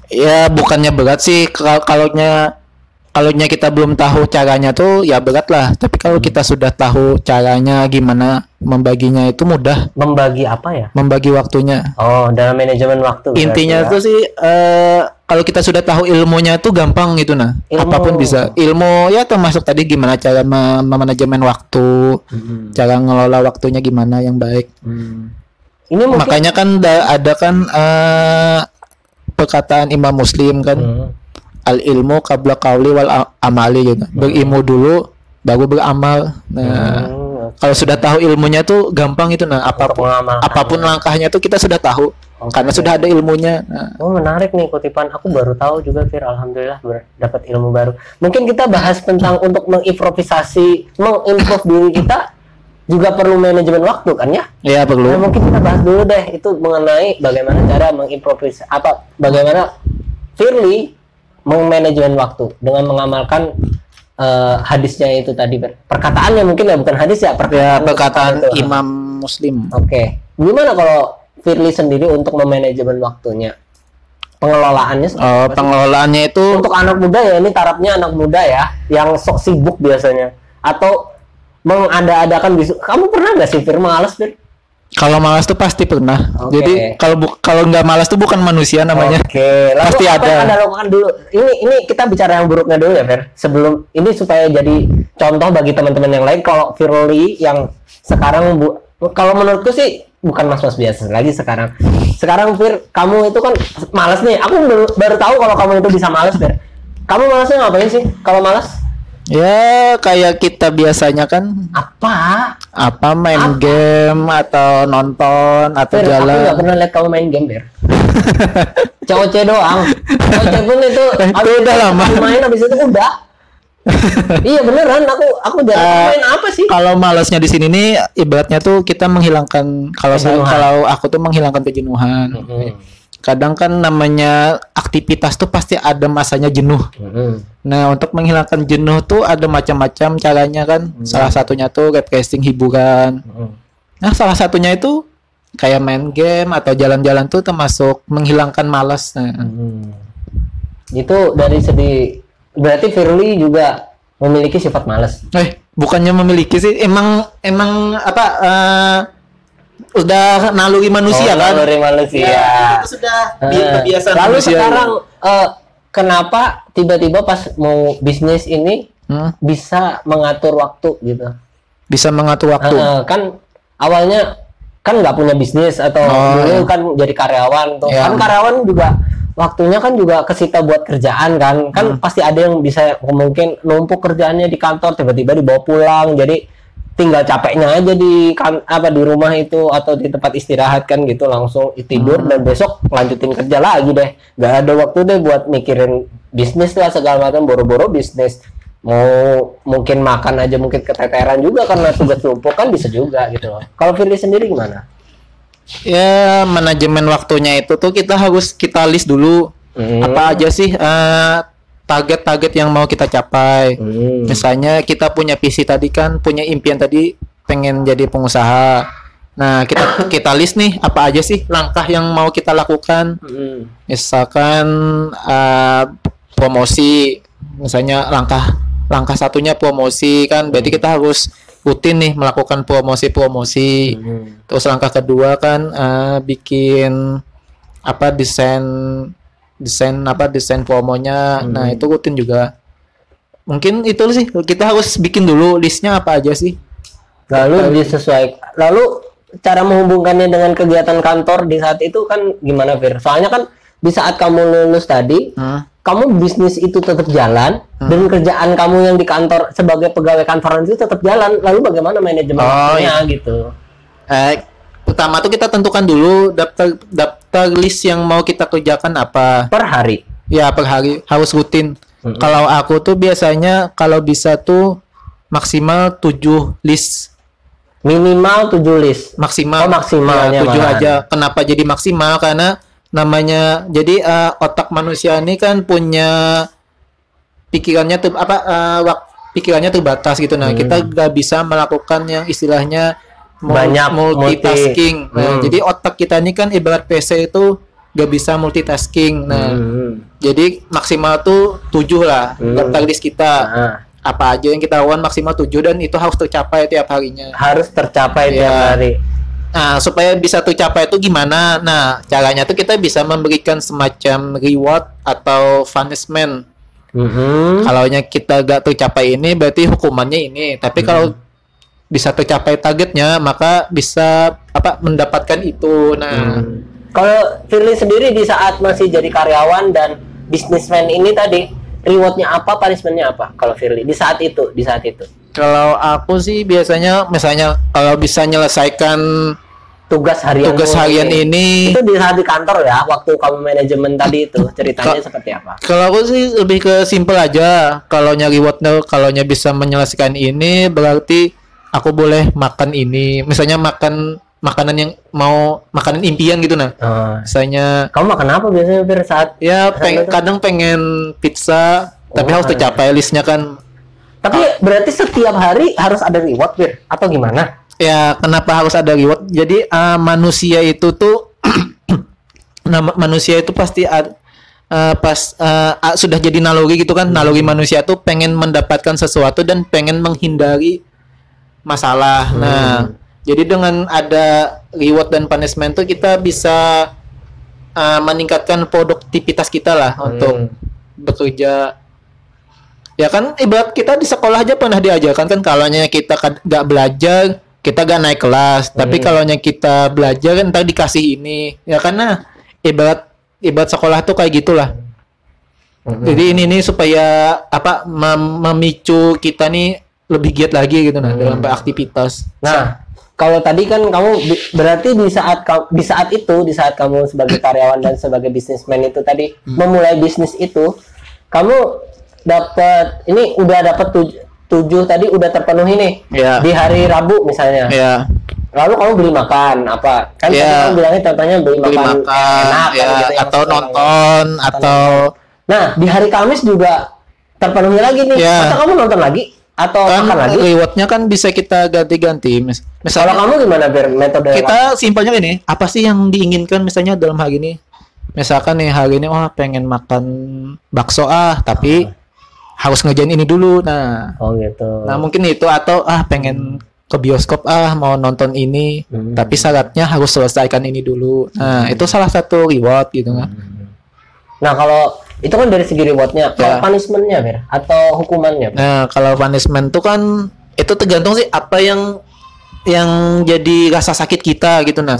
ya bukannya berat sih kalau kalaunya kalaunya kita belum tahu caranya tuh ya berat lah tapi kalau kita sudah tahu caranya gimana membaginya itu mudah Membagi apa ya? membagi waktunya Oh, dalam manajemen waktu. intinya ya. tuh sih eh, kalau kita sudah tahu ilmunya tuh gampang gitu nah Ilmu. apa pun bisa ilmu ya termasuk tadi gimana cara me- memanajemen waktu Hmm. cara ngelola waktunya gimana yang baik Ini mungkin makanya kan da- ada kan eh, perkataan Imam Muslim kan Hmm. al ilmu qabla qauli wal amali gitu berilmu dulu baru beramal nah Hmm, kalau sudah tahu ilmunya tuh gampang itu nah apa pun apa pun langkahnya tuh kita sudah tahu Oke. karena sudah ada ilmunya nah, Oh menarik nih kutipan. Aku baru tahu juga Fir. Alhamdulillah dapat ilmu baru. Mungkin kita bahas tentang untuk mengimprovisasi, mengimprove diri kita juga perlu manajemen waktu kan ya? ya Nah, perlu mungkin kita bahas dulu deh itu mengenai bagaimana cara mengimprovisasi apa bagaimana Firly mengmanajemen waktu dengan mengamalkan eh, hadisnya itu tadi Fir. perkataannya mungkin ya bukan hadis ya ya perkataan itu. Imam Muslim Oke, gimana kalau Firly sendiri untuk memanajemen waktunya? pengelolaannya sih? pengelolaannya itu untuk anak muda ya ini tarafnya anak muda ya yang sok sibuk biasanya atau mengada-adakan bisu kamu pernah nggak sih Fir males Fir? Kalau malas tuh pasti pernah. Oke. Jadi kalau kalau nggak malas tuh bukan manusia namanya. Oke, lalu Pasti apa ada. yang anda lakukan dulu? Ini ini kita bicara yang buruknya dulu ya, Fer. Sebelum ini supaya jadi contoh bagi teman-teman yang lain. Kalau Firly yang sekarang bu, kalau menurutku sih bukan mas-mas biasa lagi sekarang. Sekarang Fir, kamu itu kan malas nih. Aku baru, baru tahu kalau kamu itu bisa malas, Fir. Kamu malasnya ngapain sih? Kalau malas? Ya kayak kita biasanya kan Apa? apa main game atau nonton atau Fir, aku nggak jalan. pernah lihat kamu main game, Fir. COC doang. COC pun itu itu udah lama. aku main habis itu udah. iya beneran aku aku jarang Eh, main apa sih? Kalau malasnya di sini nih ibaratnya tuh kita menghilangkan kalau saya kalau aku tuh menghilangkan kejenuhan. Kadang kan namanya aktivitas tuh pasti ada masanya jenuh. Nah, untuk menghilangkan jenuh tuh ada macam-macam caranya kan. Salah satunya tuh refreshing hiburan. Nah, salah satunya itu kayak main game atau jalan-jalan tuh termasuk menghilangkan malas. Nah, Itu dari segi berarti Firly juga memiliki sifat malas. eh bukannya memiliki sih, emang emang apa eh, udah naluri manusia Oh, kan? naluri manusia. Ya, itu sudah Eh, kebiasaan Lalu manusia. sekarang eh, kenapa tiba-tiba pas mau bisnis ini Hmm, bisa mengatur waktu gitu? bisa mengatur waktu. Eh, kan awalnya kan nggak punya bisnis atau Oh, dulu iya. kan jadi karyawan tuh Iya. kan karyawan juga waktunya kan juga kesita buat kerjaan kan kan Hmm. pasti ada yang bisa mungkin numpuk kerjaannya di kantor tiba-tiba dibawa pulang jadi tinggal capeknya aja di kan apa di rumah itu atau di tempat istirahat kan gitu langsung tidur Hmm. dan besok lanjutin kerja lagi deh. Nggak ada waktu deh buat mikirin bisnis lah segala macam boro-boro bisnis. Mau mungkin makan aja mungkin keteteran juga karena tugas numpuk kan bisa juga gitu loh. Kalau Firly sendiri gimana? Ya, manajemen waktunya itu tuh kita harus kita list dulu. Hmm. apa aja sih eh, target-target yang mau kita capai. Hmm. Misalnya kita punya visi tadi kan, punya impian tadi pengen jadi pengusaha. Nah, kita kita list nih apa aja sih langkah yang mau kita lakukan. Hmm. Misalkan eh, promosi, misalnya langkah langkah satunya promosi kan, berarti kita harus rutin nih melakukan promosi-promosi. Hmm. Terus langkah kedua kan eh, bikin apa desain desain apa desain promonya. Hmm. Nah, itu rutin juga. Mungkin itu sih kita harus bikin dulu listnya apa aja sih. lalu disesuaikan lalu cara menghubungkannya dengan kegiatan kantor di saat itu kan gimana Fir soalnya kan di saat kamu lulus tadi Hmm. kamu bisnis itu tetap jalan dan kerjaan kamu yang di kantor sebagai pegawai kantoran itu tetap jalan lalu bagaimana manajemen Oh, waktunya gitu Eh, pertama tuh kita tentukan dulu daftar daftar list yang mau kita kerjakan apa. per hari Ya per hari harus rutin. Mm-mm. Kalau aku tuh biasanya kalau bisa tuh maksimal 7 list minimal 7 list maksimal Oh, maksimalnya ya, tujuh malahan. aja kenapa jadi maksimal karena namanya jadi eh, otak manusia ini kan punya pikirannya tuh apa wak- pikirannya terbatas gitu nah Hmm. kita gak bisa melakukan yang istilahnya Banyak multitasking multi- nah Hmm. jadi otak kita ini kan ibarat PC itu gak bisa multitasking nah Hmm. jadi maksimal tuh tujuh lah Hmm. daftar list kita Nah, apa aja yang kita lakukan maksimal tujuh dan itu harus tercapai tiap harinya harus tercapai tiap Iya. hari Nah, supaya bisa tercapai itu gimana? Nah, caranya tuh kita bisa memberikan semacam reward atau punishment. Mhm. Kalau kita gak tercapai ini, berarti hukumannya ini. Tapi kalau bisa tercapai targetnya, maka bisa apa mendapatkan itu. Nah, Hmm. Kalau Firly sendiri di saat masih jadi karyawan dan bisnismen ini tadi, rewardnya apa, punishmentnya apa? Kalau Firly di saat itu, di saat itu kalau aku sih biasanya, misalnya kalau bisa menyelesaikan tugas harian tugas harian ini, itu di saat di kantor ya, waktu kamu manajemen tadi itu ceritanya seperti apa? Kalau aku sih lebih ke simple aja. Kalau nyari rewardnya, kalau bisa menyelesaikan ini, berarti aku boleh makan ini. Misalnya makan makanan yang mau makanan impian gitu nah. Oh. Misalnya Kamu makan apa biasanya Fir saat? ya Saat peng- itu? kadang pengen pizza, tapi Oh, harus tercapai listnya kan. Tapi berarti setiap hari harus ada reward Fir atau gimana? Ya kenapa harus ada reward? Jadi eh, manusia itu tuh nama manusia itu pasti ad- eh, pas eh, ah, sudah jadi naluri gitu kan, naluri manusia tuh pengen mendapatkan sesuatu dan pengen menghindari masalah. Nah, jadi dengan ada reward dan punishment tuh kita bisa eh, meningkatkan produktivitas kita lah untuk bekerja. Ya kan ibarat kita di sekolah aja pernah diajarkan kan kalau kita nggak belajar kita gak naik kelas. Tapi kalau kita belajar kan ntar dikasih ini. Ya karena ibarat ibarat sekolah tuh kayak gitulah. Jadi ini nih supaya apa mem- memicu kita nih lebih giat lagi gitu nah dalam beraktivitas Nah, kalau tadi kan kamu berarti di saat di saat itu di saat kamu sebagai karyawan dan sebagai bisnismen itu tadi memulai bisnis itu, kamu dapat ini udah dapat tuj- tujuh tadi udah terpenuhi nih Iya. di hari Rabu misalnya. ya Lalu kamu beli makan apa? Kan tadi Iya. kamu bilangnya contohnya beli beli makan, makan enak kan ya gitu yang atau nonton atau Nah, di hari Kamis juga terpenuhi lagi nih. Iya. Masa kamu nonton lagi atau kan lagi? rewardnya kan bisa kita ganti-ganti. Mis- Kalau misalnya kamu gimana Ber? Metode kita simpelnya ini apa sih yang diinginkan misalnya dalam hal ini? Misalkan nih hari ini oh pengen makan bakso ah tapi harus ngerjain ini dulu. Nah. Oh gitu. nah mungkin itu atau ah pengen ke bioskop ah mau nonton ini Hmm. tapi syaratnya harus selesaikan ini dulu. Nah itu salah satu reward gitu kan. Nah kalau itu kan dari segi rewardnya, kalau Ya. punishmentnya Ber atau hukumannya. Ber? Nah, kalau punishment tuh kan itu tergantung sih apa yang yang jadi rasa sakit kita gitu nah.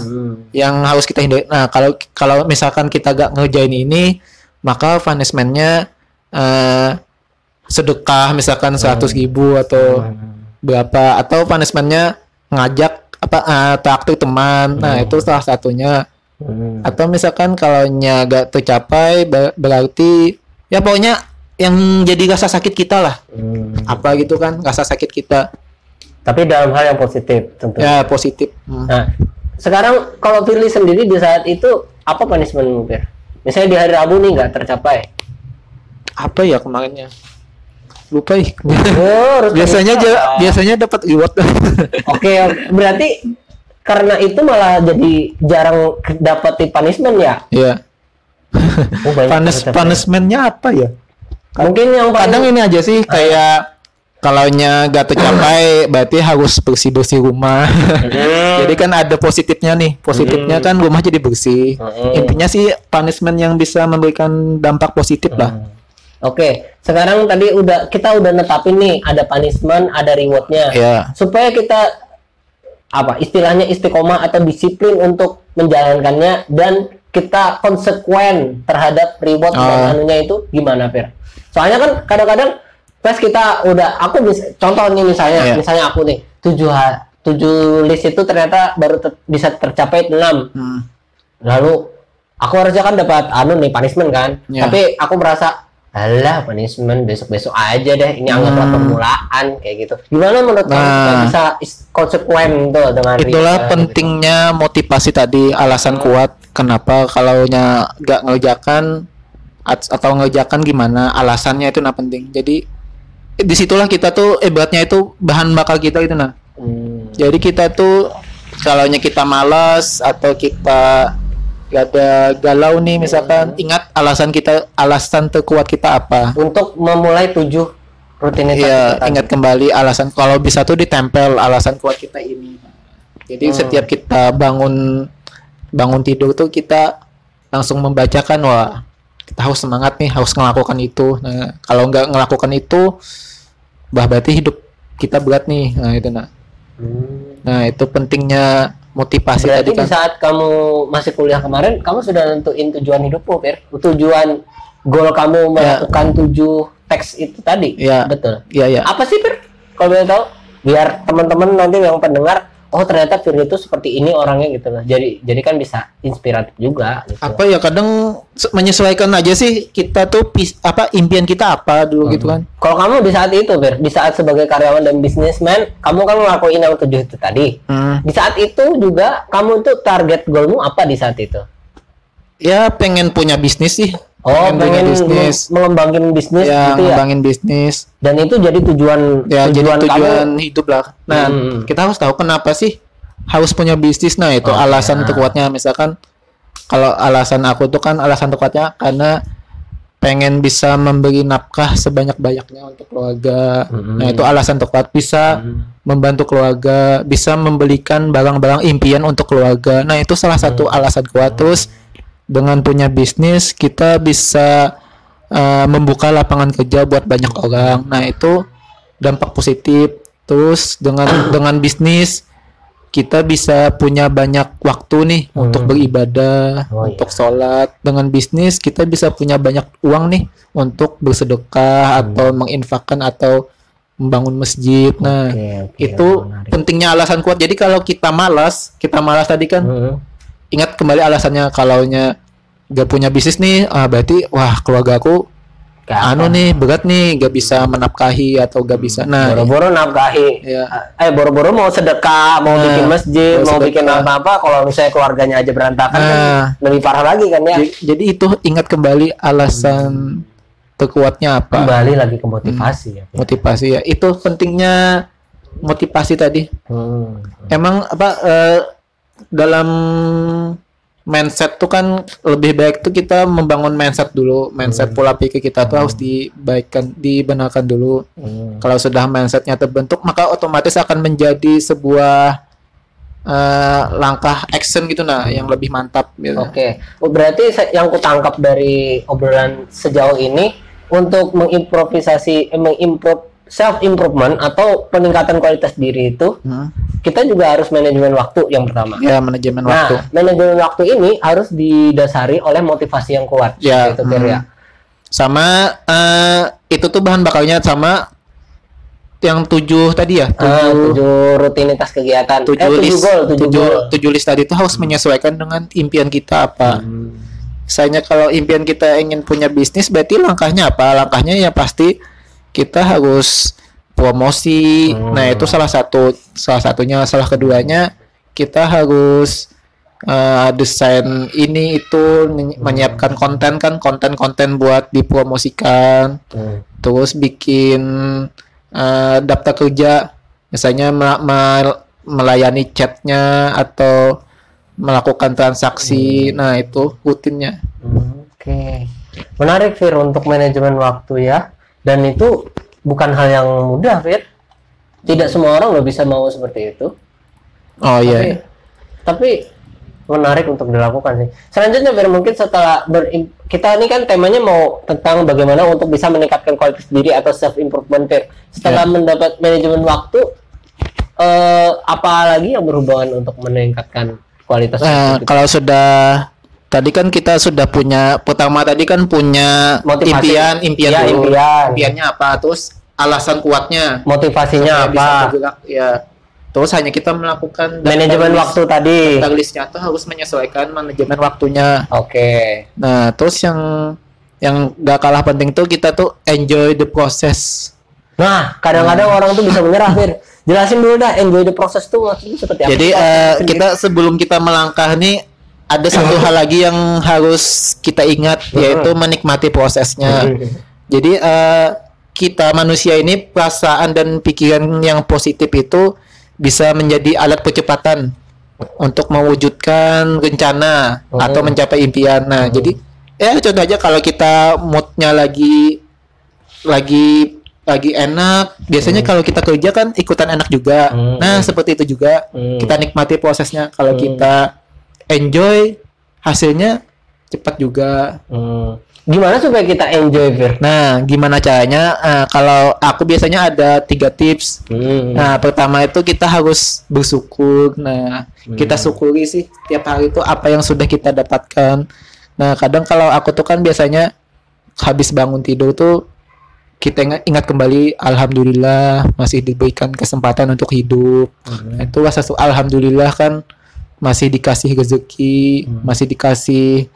Yang harus kita hindari. Nah, kalau kalau misalkan kita gak ngerjain ini, maka punishmentnya eh sedekah misalkan 100 ribu atau berapa atau punishmentnya ngajak apa eh, traktir teman. Nah, itu salah satunya. Hmm. Atau misalkan kalau nya gak tercapai ber- berarti ya pokoknya yang jadi rasa sakit kita lah Hmm. apa gitu kan rasa sakit kita Tapi dalam hal yang positif tentu. ya positif Hmm. Nah, sekarang kalau Firly sendiri di saat itu apa punishmentmu Ber? Misalnya di hari Rabu nih nggak tercapai. apa ya kemarinnya lupa ih Oh, biasanya aja biasanya dapat reward Oke, oke. berarti karena itu malah jadi jarang dapat punishment ya? ya Oh, banyak Punish, tercapai. punishmentnya apa ya? Mungkin yang paling kadang ini aja sih kayak kalau nya gak tercapai berarti harus bersih bersih rumah jadi kan ada positifnya nih. Positifnya kan rumah jadi bersih. Hmm. intinya sih punishment yang bisa memberikan dampak positif lah. Oke, sekarang tadi udah kita udah netapin nih ada punishment, ada rewardnya. ya Supaya kita apa istilahnya istiqomah atau disiplin untuk menjalankannya dan kita konsekuen terhadap reward dan Oh. anunya itu gimana Fer? Soalnya kan kadang-kadang pas kita udah aku mis- contoh nih misalnya Iya. misalnya aku nih tujuh tujuh list itu ternyata baru ter- bisa tercapai enam Hmm. lalu aku harusnya kan dapat anu nih punishment kan Ya. tapi aku merasa alah punishment besok besok aja deh ini anggaplah permulaan kayak gitu gimana menurut kamu Hmm. Nah. supaya bisa is- konsekuen tuh dengan Itulah reward, pentingnya motivasi tadi, alasan kuat kenapa kalau nya gak ngerjakan at- atau ngerjakan gimana, alasannya itu nah penting. Jadi di situlah kita tuh ibaratnya itu bahan bakar kita gitu nah. gitu. Hmm. Jadi kita tuh kalau nya kita malas atau kita gak ada galau nih misalkan, ingat alasan kita, alasan terkuat kita apa. untuk memulai tujuh rutinitas Iya, tadi. ingat kembali alasan kalau bisa tuh ditempel alasan kuat kita ini. Jadi Hmm. setiap kita bangun bangun tidur tuh kita langsung membacakan wah kita harus semangat nih harus melakukan itu. Nah kalau nggak melakukan itu, bah berarti hidup kita berat nih. Nah itu nah. Hmm. Nah itu pentingnya motivasi berarti tadi di kan. saat kamu masih kuliah kemarin kamu sudah nentuin tujuan hidupmu Fer tujuan goal kamu melakukan tujuh teks itu tadi Iya. betul Iya ya. apa sih Fir kalau boleh tahu biar teman-teman nanti yang pendengar oh ternyata Fir itu seperti ini orangnya gitu loh jadi jadi kan bisa inspiratif juga gitu. Apa ya kadang menyesuaikan aja sih kita tuh pis- apa impian kita apa dulu gitu kan. kalau kamu di saat itu Fir di saat sebagai karyawan dan bisnismen kamu kan ngelakuin yang tujuh itu tadi Hmm. di saat itu juga kamu tuh target goalmu apa di saat itu Ya pengen punya bisnis sih. Oh Pengen pengen bisnis. meng- mengembangin bisnis ya gitu ya bisnis dan itu jadi tujuan ya jadi tujuan tujuan kamu hidup lah nah Hmm. kita harus tahu kenapa sih harus punya bisnis nah itu Oke, alasan nah. terkuatnya misalkan kalau alasan aku tuh kan alasan terkuatnya karena pengen bisa memberi nafkah sebanyak-banyaknya untuk keluarga. Mm-mm. Nah, itu alasan terkuat bisa membantu keluarga, bisa membelikan barang-barang impian untuk keluarga. Nah, itu salah satu alasan kuat. Terus dengan punya bisnis kita bisa eh, membuka lapangan kerja buat banyak orang. Nah, itu dampak positif. Terus dengan dengan bisnis kita bisa punya banyak waktu nih untuk beribadah, Oh, untuk sholat. Dengan bisnis kita bisa punya banyak uang nih untuk bersedekah atau menginfakkan atau membangun masjid. Nah, oke, itu menarik. pentingnya alasan kuat. Jadi kalau kita malas, kita malas tadi kan Mm-mm. Ingat kembali alasannya kalaunya gak punya bisnis nih, ah, berarti wah keluarga aku Gak anu nih berat nih gak bisa menafkahi atau gak bisa. Nah, boro-boro nafkahi ya. eh boro-boro mau sedekah mau Nah, bikin masjid mau mau bikin apa-apa kalau misalnya keluarganya aja berantakan kan Nah. lebih parah lagi kan ya Jadi, jadi itu ingat kembali alasan terkuatnya apa? kembali lagi ke motivasi ya Fir. Motivasi ya. Itu pentingnya motivasi tadi. Hmm. Emang apa eh, dalam mindset tuh kan lebih baik tuh kita membangun mindset dulu. Mindset pola pikir kita tuh harus dibaikkan, dibenarkan dulu. Hmm. Kalau sudah mindsetnya terbentuk, maka otomatis akan menjadi sebuah eh, langkah action gitu nah yang lebih mantap gitu. Oke, Oh, berarti yang kutangkap dari obrolan sejauh ini untuk mengimprovisasi, eh, mengimprove self improvement atau peningkatan kualitas diri itu Hmm. kita juga harus manajemen waktu yang pertama. Ya manajemen Nah, waktu. manajemen waktu ini harus didasari oleh motivasi yang kuat. Ya, Gitu, hmm. ya. Sama eh, itu tuh bahan bakarnya sama yang tujuh tadi ya, Ah, tujuh tujuh rutinitas kegiatan. tujuh eh, tujuh list goal, tujuh, tujuh, goal. tujuh list tadi itu harus menyesuaikan dengan impian kita apa. Hmm. Misalnya kalau impian kita ingin punya bisnis, berarti langkahnya apa? Langkahnya ya pasti kita harus promosi. Hmm. Nah itu salah satu, salah satunya, salah keduanya kita harus eh, desain ini itu menyi- menyiapkan konten kan, konten-konten buat dipromosikan. Hmm. Terus bikin eh, daftar kerja, misalnya mela- mel- melayani chatnya atau melakukan transaksi. Nah itu rutinnya. Hmm, Oke, menarik Fir untuk manajemen waktu ya. Dan itu bukan hal yang mudah Fir. Tidak semua orang loh bisa mau seperti itu. Oh Tapi, iya. tapi menarik untuk dilakukan sih. Selanjutnya Fir mungkin setelah kita ini kan temanya mau tentang bagaimana untuk bisa meningkatkan kualitas diri atau self improvement Fir. Setelah Ya. mendapat manajemen waktu, eh, apa lagi yang berhubungan untuk meningkatkan kualitas Nah, kalau sudah tadi kan kita sudah punya pertama tadi kan punya Motivasi. impian, impian Iya, dulu. impian. Impiannya apa? Terus alasan kuatnya motivasinya apa? bergerak, ya. Terus hanya kita melakukan Manajemen list- waktu tadi. listnya tuh harus menyesuaikan manajemen waktunya. Oke. Nah, terus yang yang gak kalah penting tuh kita tuh enjoy the process. Nah, kadang-kadang orang tuh bisa menyerah, Fir. Jelasin dulu dah, enjoy the process tuh maksudnya seperti apa? Jadi eh, kita sebelum kita melangkah nih ada satu hal lagi yang harus kita ingat yaitu menikmati prosesnya. Jadi eh, kita manusia ini perasaan dan pikiran yang positif itu bisa menjadi alat percepatan untuk mewujudkan rencana Oh. atau mencapai impian. Nah, jadi ya contoh aja kalau kita moodnya lagi lagi lagi enak, biasanya kalau kita kerja kan ikutan enak juga. Hmm. Nah, seperti itu juga Hmm. kita nikmati prosesnya. Kalau Hmm. kita enjoy hasilnya cepat juga. Hmm. Gimana supaya kita enjoy, Fir? Nah, gimana caranya? Eh, kalau aku biasanya ada tiga tips. Hmm. Nah, pertama itu kita harus bersyukur. Nah, kita syukuri sih tiap hari itu apa yang sudah kita dapatkan. Nah, kadang kalau aku tuh kan biasanya habis bangun tidur tuh kita ingat, ingat kembali alhamdulillah masih diberikan kesempatan untuk hidup. Nah, itu rasa alhamdulillah kan masih dikasih rezeki, masih dikasih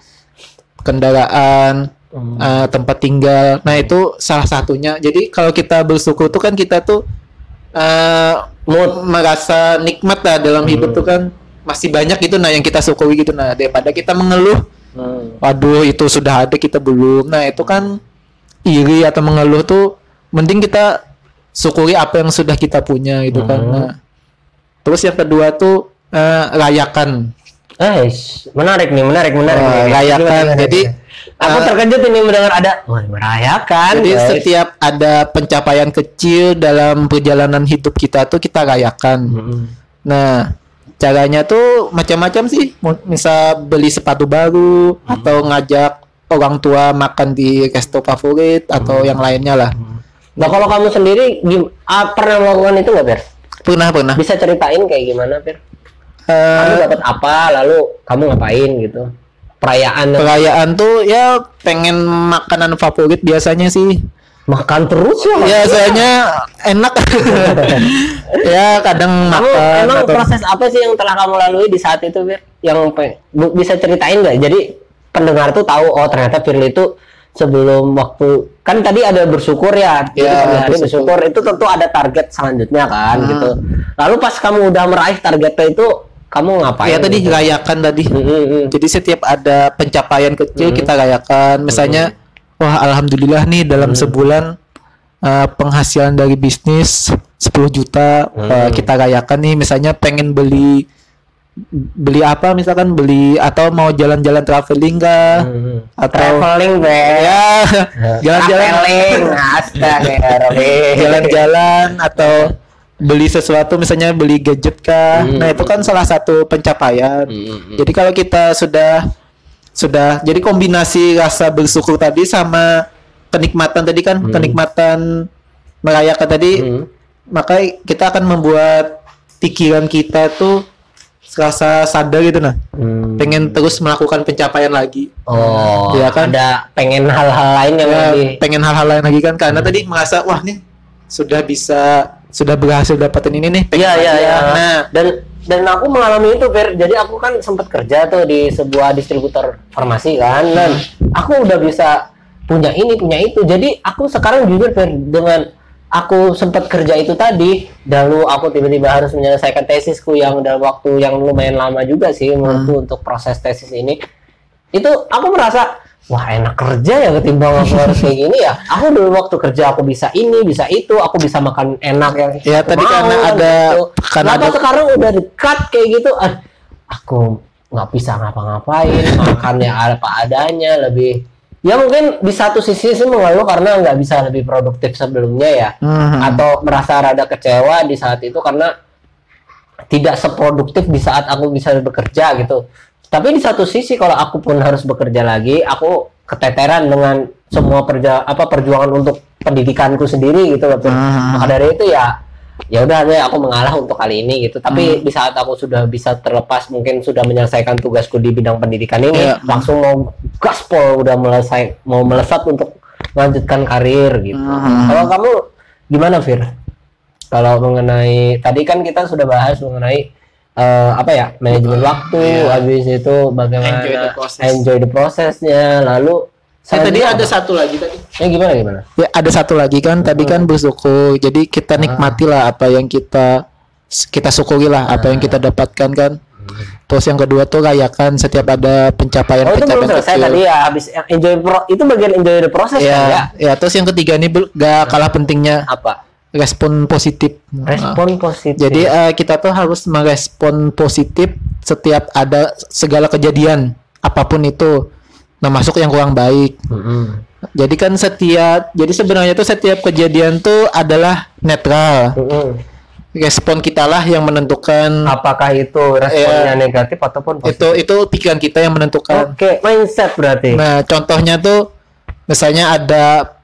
kendaraan, Hmm. eh, tempat tinggal. Nah itu salah satunya. Jadi kalau kita bersyukur tuh kan kita tuh eh mood merasa nikmat lah dalam hidup tuh kan masih banyak gitu nah yang kita syukuri gitu nah daripada kita mengeluh Hmm. waduh itu sudah ada kita belum nah itu kan iri atau mengeluh tuh mending kita syukuri apa yang sudah kita punya gitu kan Hmm. nah terus yang kedua tuh eh, rayakan Eh, menarik nih, menarik, menarik. Oh, nih. rayakan. Gimana, gimana, Jadi gimana? Aku Ah. terkejut ini mendengar ada wah merayakan. Jadi guys. setiap ada pencapaian kecil dalam perjalanan hidup kita tuh kita rayakan. Mm-mm. Nah, caranya tuh macam-macam sih. Misal beli sepatu baru atau ngajak orang tua makan di resto favorit atau yang lainnya lah. Nah kalau kamu sendiri gim- ah, pernah melakukan itu nggak Pir? Pernah pernah. Bisa ceritain kayak gimana Pir? Eh, Kamu dapat apa lalu kamu ngapain gitu? Perayaan perayaan tuh ya pengen makanan favorit biasanya sih. makan terus ya. Biasanya enak. ya kadang Kamu makan emang atau- proses apa sih yang telah kamu lalui di saat itu Fir? Yang bisa ceritain nggak? Jadi pendengar tuh tahu oh ternyata Firly itu sebelum waktu kan tadi ada bersyukur ya, Ya, hari bersyukur. bersyukur itu tentu ada target selanjutnya kan Hmm. gitu. Lalu pas kamu udah meraih targetnya itu kamu ngapain? ya tadi gitu? rayakan tadi. Hmm, hmm, hmm. Jadi setiap ada pencapaian kecil kita rayakan. Misalnya, wah alhamdulillah nih dalam sebulan uh, penghasilan dari bisnis 10 juta uh, kita rayakan nih. Misalnya pengen beli beli apa misalkan beli atau mau jalan-jalan traveling kah Hmm. atau Traveling Ber. ya jalan-jalan Traveling, jalan-jalan atau beli sesuatu misalnya beli gadget kah Hmm. nah itu kan salah satu pencapaian Hmm. jadi kalau kita sudah sudah jadi kombinasi rasa bersyukur tadi sama kenikmatan tadi kan kenikmatan merayakan tadi Hmm. maka kita akan membuat pikiran kita tuh rasa sadar gitu nah Hmm. pengen terus melakukan pencapaian lagi Oh, Iya kan? ada pengen hal-hal lain yang ya, lebih pengen hal-hal lain lagi kan karena tadi merasa wah nih sudah bisa sudah berhasil dapetin ini nih Iya iya iya. ya. nah Dan dan aku mengalami itu, Fer. Jadi aku kan sempat kerja tuh di sebuah distributor farmasi kan. Dan aku udah bisa punya ini, punya itu. Jadi aku sekarang jujur, Fer, dengan aku sempat kerja itu tadi, lalu aku tiba-tiba harus menyelesaikan tesisku yang dalam waktu yang lumayan lama juga sih menurutku untuk proses tesis ini. Itu aku merasa wah enak kerja ya ketimbang aku harus kayak gini ya. Aku dulu waktu kerja aku bisa ini, bisa itu, aku bisa makan enak yang Ya, tadi mau, karena kan, ada- gitu. karena Kenapa ada- sekarang udah dekat kayak gitu? Ah, aku nggak bisa ngapa-ngapain, makannya apa adanya, lebih ya mungkin di satu sisi sih mengeluh karena nggak bisa lebih produktif sebelumnya ya, Mhm. atau merasa rada kecewa di saat itu karena tidak seproduktif di saat aku bisa bekerja gitu. Tapi di satu sisi kalau aku pun harus bekerja lagi, aku keteteran dengan semua perja apa perjuangan untuk pendidikanku sendiri gitu loh. Hmm. Maka dari itu ya ya udah deh aku mengalah untuk kali ini gitu. Tapi di saat aku sudah bisa terlepas mungkin sudah menyelesaikan tugasku di bidang pendidikan ini, Iya. langsung mau gaspol udah melesai mau melesat untuk melanjutkan karir gitu. Hmm. Kalau kamu gimana Fir? Kalau mengenai tadi kan kita sudah bahas mengenai eh, apa ya manajemen waktu, Iya. habis itu bagaimana Enjoy the process. enjoy the prosesnya, lalu Eh, tadi ada apa? satu lagi tadi Eh, gimana gimana? ya ada satu lagi kan tadi kan bersyukur jadi kita nikmati lah apa yang kita kita syukuri lah apa yang kita dapatkan kan terus yang kedua tuh rayakan setiap ada pencapaian Oh itu belum pencapaian selesai kecil tadi ya habis enjoy pro itu bagian enjoy the process kan ya? ya ya terus yang ketiga ini gak kalah pentingnya Apa? Respon positif Respon positif. Jadi eh, kita tuh harus merespon positif setiap ada segala kejadian apa pun itu. Nah masuk yang kurang baik. Mm-mm. Jadi kan setiap jadi sebenarnya tuh setiap kejadian tuh adalah netral. Mm-mm. Respon kita lah yang menentukan Apakah itu responnya negatif ataupun positif? itu itu pikiran kita yang menentukan. Oke, mindset berarti. Nah contohnya tuh misalnya ada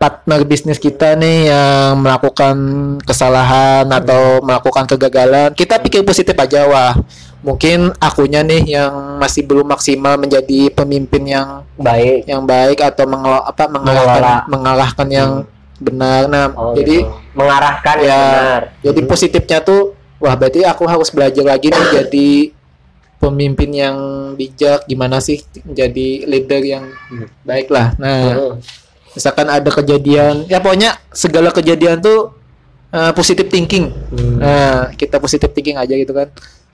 partner bisnis kita nih yang melakukan kesalahan atau melakukan kegagalan, kita pikir positif aja wah. Mungkin akunya nih yang masih belum maksimal menjadi pemimpin yang Baik. yang baik atau apa mengalahkan Mengelola. mengalahkan yang benar. Nah, Oh, jadi gitu. mengarahkan yang ya benar. jadi positifnya tuh wah berarti aku harus belajar lagi nih jadi pemimpin yang bijak gimana sih jadi leader yang baik lah nah Mm. Misalkan ada kejadian ya pokoknya segala kejadian tuh uh, positive thinking Hmm. nah kita positive thinking aja gitu kan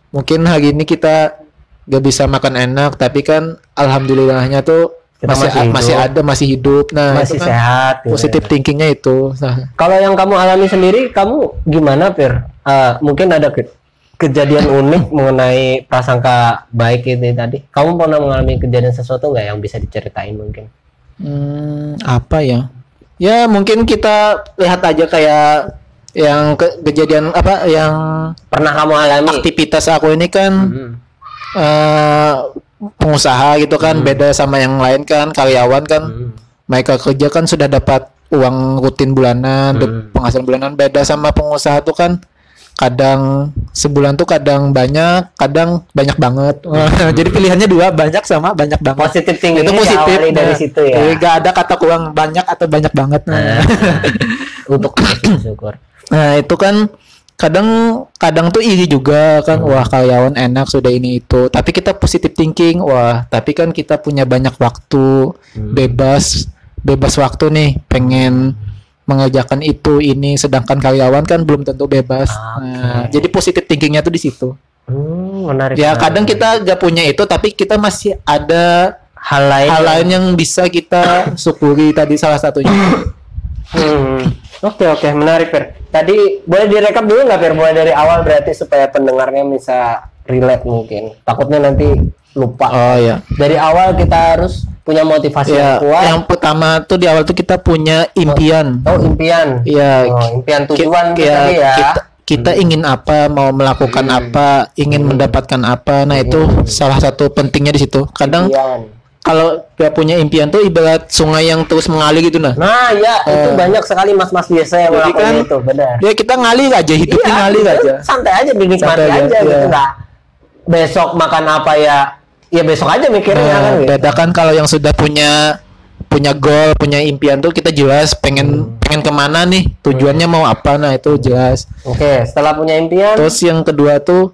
mungkin hari ini kita gak bisa makan enak tapi kan alhamdulillahnya tuh Kita masih masih hidup. masih ada masih hidup nah Masih kan sehat. positive ya. thinkingnya itu nah, Kalau yang kamu alami sendiri, kamu gimana, Pir? Eh, mungkin ada ke- kejadian unik mengenai prasangka baik ini tadi. Kamu pernah mengalami kejadian sesuatu nggak yang bisa diceritain mungkin? Hmm, apa ya? Ya mungkin kita lihat aja kayak yang ke- kejadian apa yang Pernah kamu alami? aktivitas aku ini kan Hmm. eh, pengusaha gitu kan beda sama yang lain kan karyawan kan Hmm. mereka kerja kan sudah dapat uang rutin bulanan Hmm. penghasilan bulanan beda sama pengusaha tuh kan kadang sebulan tuh kadang banyak kadang banyak banget. Jadi pilihannya dua banyak sama banyak banget. Positif tinggi itu positif. dari Nah, situ ya. jadi nggak ada kata kurang banyak atau banyak banget. Nah, Untuk positif syukur. nah itu kan kadang kadang tuh iri juga kan. Wah karyawan enak sudah ini itu. Tapi kita positif thinking. Wah tapi kan kita punya banyak waktu. Bebas bebas waktu nih pengen mengerjakan itu ini sedangkan karyawan kan belum tentu bebas nah, jadi positif thinkingnya tuh di situ Hmm, menarik. ya menarik. kadang kita gak punya itu tapi kita masih ada hal lain. hal lain yang bisa kita syukuri tadi salah satunya Hmm. Oke oke menarik Fer. Tadi boleh direkap dulu nggak Fer? Boleh dari awal berarti supaya pendengarnya bisa relate mungkin. Takutnya nanti lupa. oh ya Dari awal kita harus punya motivasi ya yang kuat. yang pertama tuh di awal tuh kita punya impian Oh impian. ya Oh, impian tujuan ya, tadi ya. kita kita ingin apa mau melakukan apa ingin mendapatkan apa nah itu salah satu pentingnya di situ kadang Impian. Kalau gak punya impian tuh ibarat sungai yang terus mengalir gitu nah Nah ya itu banyak sekali mas-mas biasa yang melakukan kan- itu benar. ya kita ngalir aja hidupnya Iya, ngalir aja santai aja dinikmati Santai aja, aja, gitu iya. nggak besok makan apa ya ya besok aja mikirnya Nah, kan gitu. beda kan kalau yang sudah punya punya goal, punya impian tuh kita jelas pengen pengen ke mana nih, tujuannya mau apa, nah itu jelas. Oke, setelah punya impian, Terus yang kedua tuh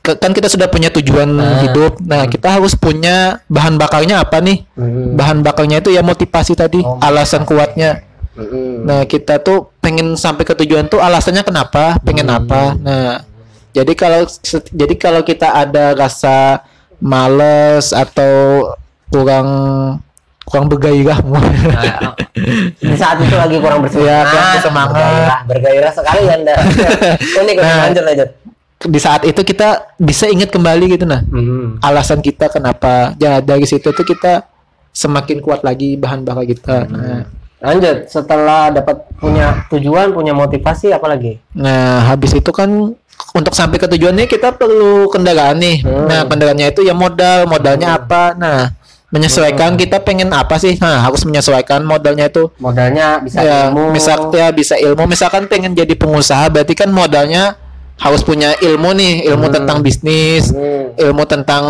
kan kita sudah punya tujuan hidup, nah kita harus punya bahan bakarnya apa nih? Hmm. Bahan bakarnya itu ya motivasi tadi, Oh, alasan kuatnya. Mm-mm. Nah kita tuh pengen sampai ke tujuan tuh alasannya kenapa, pengen apa. Nah jadi kalau jadi kalau kita ada rasa males atau kurang kurang bergairah Nah, di saat itu lagi kurang bersemangat. Iya, kurang bersemangat. Bergairah, bergairah sekali anda. Unik. Nah. lanjut lanjut. Di saat itu kita bisa ingat kembali gitu nah. Hmm. alasan kita kenapa ya dari situ tuh kita semakin kuat lagi bahan bakar kita nah, Lanjut, setelah dapat punya tujuan, punya motivasi, apa lagi? nah habis itu kan untuk sampai ke tujuannya kita perlu kendaraan nih. Hmm. nah kendaraannya itu ya modal modalnya apa? Nah menyesuaikan kita pengen apa sih? Nah harus menyesuaikan modalnya itu. Modalnya bisa ya ilmu. misal ya bisa ilmu. Misalkan pengen jadi pengusaha berarti kan modalnya harus punya ilmu nih ilmu tentang bisnis Hmm. ilmu tentang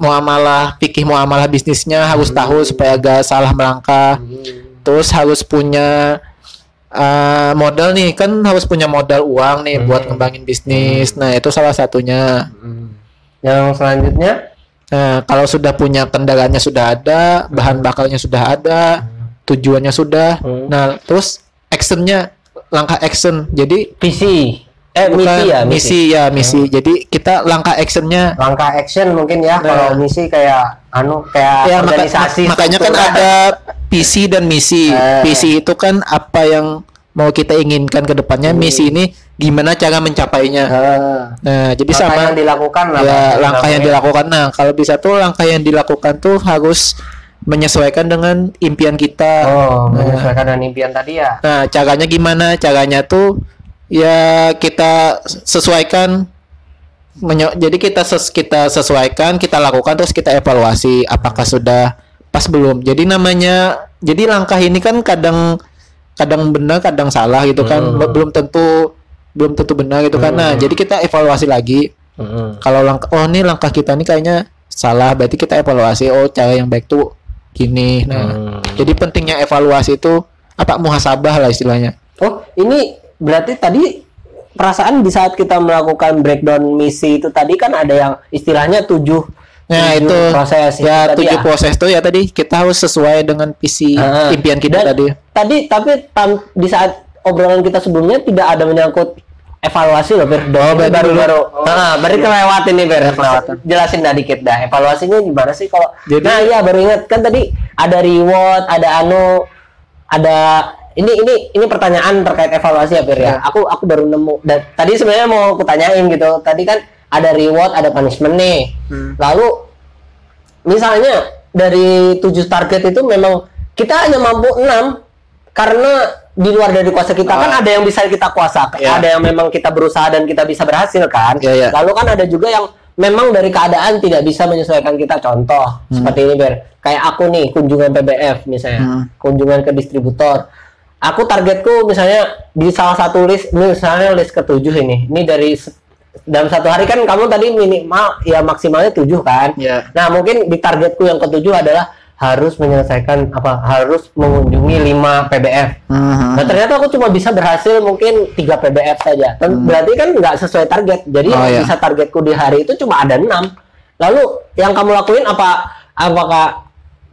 muamalah fikih muamalah bisnisnya harus tahu supaya gak salah melangkah. Terus harus punya uh, modal nih kan harus punya modal uang nih buat ngembangin bisnis. Nah itu salah satunya. Hmm. Yang selanjutnya, nah kalau sudah punya kendaraannya sudah ada bahan bakarnya sudah ada tujuannya sudah. Hmm. nah terus actionnya langkah action. Jadi visi. Eh, bukan misi ya, misi ya misi jadi kita langkah actionnya Langkah action mungkin ya. Nah. Kalau misi kayak anu kayak ya maka- organisasi. mak- makanya kan ada visi dan misi Eh. visi itu kan apa yang mau kita inginkan ke depannya misi ini gimana cara mencapainya Ah. nah jadi Langkah sama yang dilakukan lah. ya langkah yang dilakukan nah kalau bisa tuh langkah yang dilakukan tuh harus menyesuaikan dengan impian kita Oh, nah, menyesuaikan dengan impian tadi ya. nah caranya gimana caranya tuh ya kita sesuaikan menyo- jadi kita ses- kita sesuaikan kita lakukan terus kita evaluasi apakah sudah pas belum. Jadi namanya jadi langkah ini kan kadang kadang benar kadang salah gitu kan. Hmm. belum tentu belum tentu benar gitu kan. Nah jadi kita evaluasi lagi. Hmm. kalau langkah oh ini langkah kita ini kayaknya salah berarti kita evaluasi oh cara yang baik tuh gini. Nah Hmm. jadi pentingnya evaluasi itu apa? Muhasabah lah istilahnya. Oh, ini berarti tadi perasaan di saat kita melakukan breakdown misi itu tadi kan ada yang istilahnya tujuh Nah tujuh itu proses itu ya tadi tujuh proses tuh ya tadi kita harus sesuai dengan visi Ah. impian kita Dan tadi. Tadi tapi tam- di saat obrolan kita sebelumnya tidak ada menyangkut evaluasi loh, Ber. Oh, baru belum. baru. Oh. Nah, berarti kelewatan nih, Ber. kelewatan. Jelasin dah dikit dah. Evaluasinya gimana sih kalau Jadi- Nah, iya baru ingat kan tadi ada reward, ada anu ada ini ini ini pertanyaan terkait evaluasi ya Fir ya. Ya. Aku aku baru nemu dan tadi sebenarnya mau aku tanyain gitu. Tadi kan ada reward, ada punishment nih. Hmm. Lalu misalnya dari tujuh target itu memang kita hanya mampu enam karena di luar dari kuasa kita kan Ah. ada yang bisa kita kuasa, Ya. ada yang memang kita berusaha dan kita bisa berhasil kan. Ya, ya. Lalu kan ada juga yang memang dari keadaan tidak bisa menyesuaikan kita. Contoh seperti ini Ber, kayak aku nih kunjungan PBF misalnya, Hmm. kunjungan ke distributor. Aku targetku misalnya di salah satu list, misalnya list ketujuh ini, ini dari dalam satu hari kan kamu tadi minimal ya maksimalnya tujuh kan. Ya. Nah mungkin di targetku yang ketujuh adalah harus menyelesaikan apa harus mengunjungi 5 PBF. Hmm. Nah ternyata aku cuma bisa berhasil mungkin 3 PBF saja. Dan Berarti kan nggak sesuai target. Jadi Oh, yang iya. bisa targetku di hari itu cuma ada 6. Lalu yang kamu lakuin apa apakah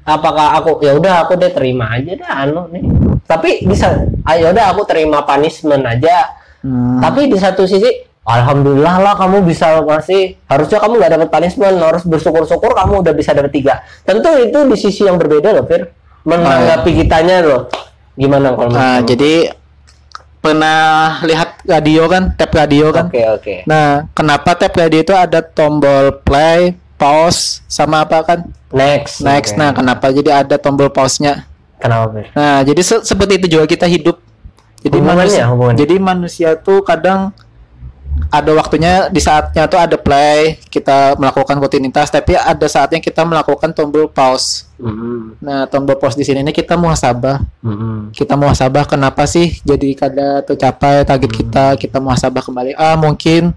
apakah aku ya udah aku deh terima aja deh anu nih. Tapi bisa ayo udah aku terima punishment aja. Hmm. Tapi di satu sisi Alhamdulillah lah kamu bisa masih harusnya kamu nggak dapat punishment harus bersyukur-syukur kamu udah bisa dapat tiga tentu itu di sisi yang berbeda loh Fir menanggapi kitanya loh gimana kalau Nah, kamu? jadi pernah lihat radio kan, tab radio kan. oke oke Nah, kenapa tab radio itu ada tombol play, pause, sama apa kan? next Next. Oke. Nah, kenapa jadi ada tombol pause-nya? Kenapa Fir Nah, jadi se- seperti itu juga kita hidup. Jadi manusia, hubungannya. jadi manusia tuh kadang ada waktunya di saatnya tuh ada play, kita melakukan rutinitas, tapi ada saatnya kita melakukan tombol pause. Mhm, Nah, tombol pause di sini ini kita muhasabah. mhm. Kita muhasabah kenapa sih jadi kada tercapai target kita, kita muhasabah kembali. Ah, mungkin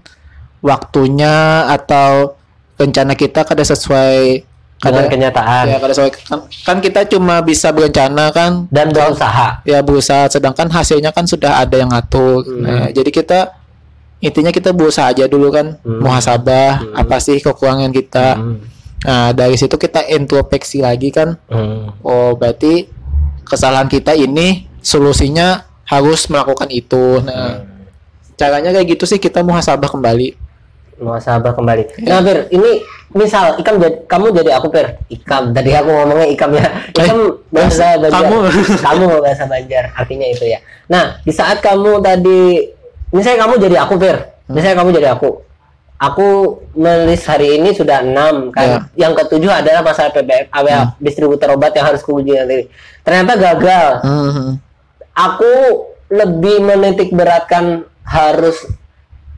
waktunya atau rencana kita kada sesuai dengan kada kenyataan. Ya kada sesuai kan, kan kita cuma bisa berencana kan? Dan berusaha. Ya berusaha. Sedangkan hasilnya kan sudah ada yang ngatur. Hmm. nah, jadi kita intinya kita berusaha aja dulu kan. Hmm. muhasabah apa sih kekurangan kita? Mhm, nah dari situ kita introspeksi lagi kan. Mhm. oh berarti kesalahan kita ini solusinya harus melakukan itu. Nah caranya kayak gitu sih kita muhasabah kembali muhasabah kembali. Ya. Nah, Fir, ini misal Ikam jadi, kamu jadi aku Fir. Ikam. Tadi aku ngomongnya Ikam ya. Ikam bahasa Banjar. Eh, kamu. kamu bahasa Banjar. Artinya itu ya. Nah, di saat kamu tadi misalnya kamu jadi aku Fir. Hmm. Misalnya kamu jadi aku. Aku menulis hari ini sudah enam kan. Yang ketujuh adalah masalah PBM, Hmm. distributor obat yang harus kuuji nanti. Ternyata gagal Mhm. aku lebih menitik beratkan harus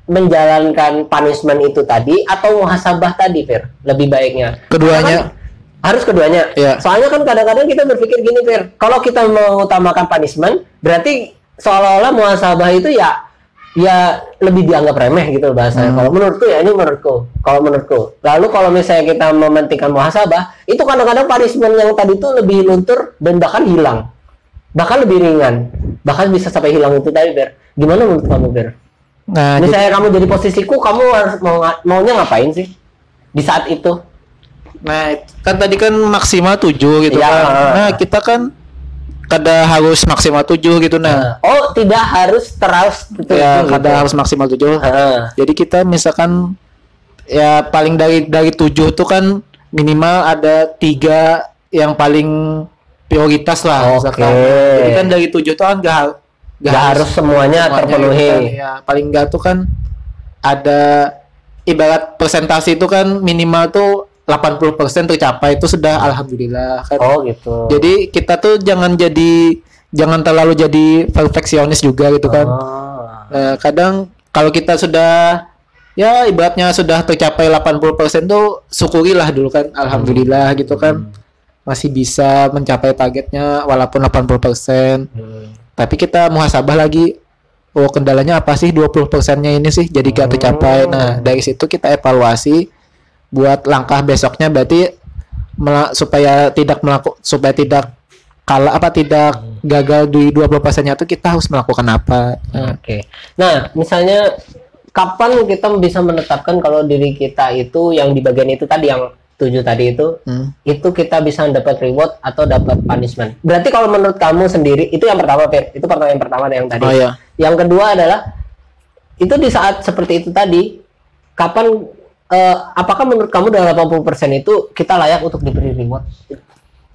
menjalankan punishment itu tadi atau muhasabah tadi Fir? Lebih baiknya. Keduanya. Kan harus keduanya. Iya. soalnya kan kadang-kadang kita berpikir gini Fir. Kalau kita mengutamakan punishment berarti seolah-olah muhasabah itu ya ya lebih dianggap remeh gitu bahasanya. Kalau menurutku ya ini menurutku. Kalau menurutku. Lalu kalau misalnya kita mementingkan muhasabah itu kadang-kadang punishment yang tadi itu lebih luntur dan bahkan hilang. Bahkan lebih ringan. Bahkan bisa sampai hilang itu tadi Ber gimana menurut kamu Ber nah jadi- misalnya kamu jadi posisiku kamu harus mau maunya ngapain sih di saat itu Nah, kan tadi kan maksimal 7 gitu Iya. kan. Nah, kita kan kada harus maksimal 7 gitu nah. oh tidak harus terus betul ya, kada harus maksimal 7. Jadi kita misalkan ya paling dari dari 7 tuh kan minimal ada tiga yang paling prioritas lah Oke. misalkan. Jadi kan dari 7 tuh kan gak, har- Nggak harus semuanya terpenuhi. gitu kan. Ya, paling enggak tuh kan ada ibarat presentasi itu kan minimal tuh 80% tercapai itu sudah alhamdulillah kan. oh gitu Jadi kita tuh jangan jadi jangan terlalu jadi perfeksionis juga gitu kan. Oh. Nah, kadang kalau kita sudah ya ibaratnya sudah tercapai 80% tuh syukurilah dulu kan alhamdulillah gitu kan. Masih bisa mencapai targetnya walaupun 80%. Hmm. Tapi kita muhasabah lagi oh kendalanya apa sih 20%-nya ini sih jadi gak tercapai. Nah, dari situ kita evaluasi buat langkah besoknya berarti supaya tidak melakukan supaya tidak kalah apa tidak gagal di 20%-nya itu kita harus melakukan apa. Nah, Oke. Nah, misalnya kapan kita bisa menetapkan kalau diri kita itu yang di bagian itu tadi yang tujuh tadi itu hmm. itu kita bisa dapat reward atau dapat punishment. Berarti kalau menurut kamu sendiri itu yang pertama, Fir. Itu pertanyaan pertama yang tadi. Oh ya. Yang kedua adalah itu di saat seperti itu tadi kapan eh, apakah menurut kamu dalam 80% itu kita layak untuk diberi reward?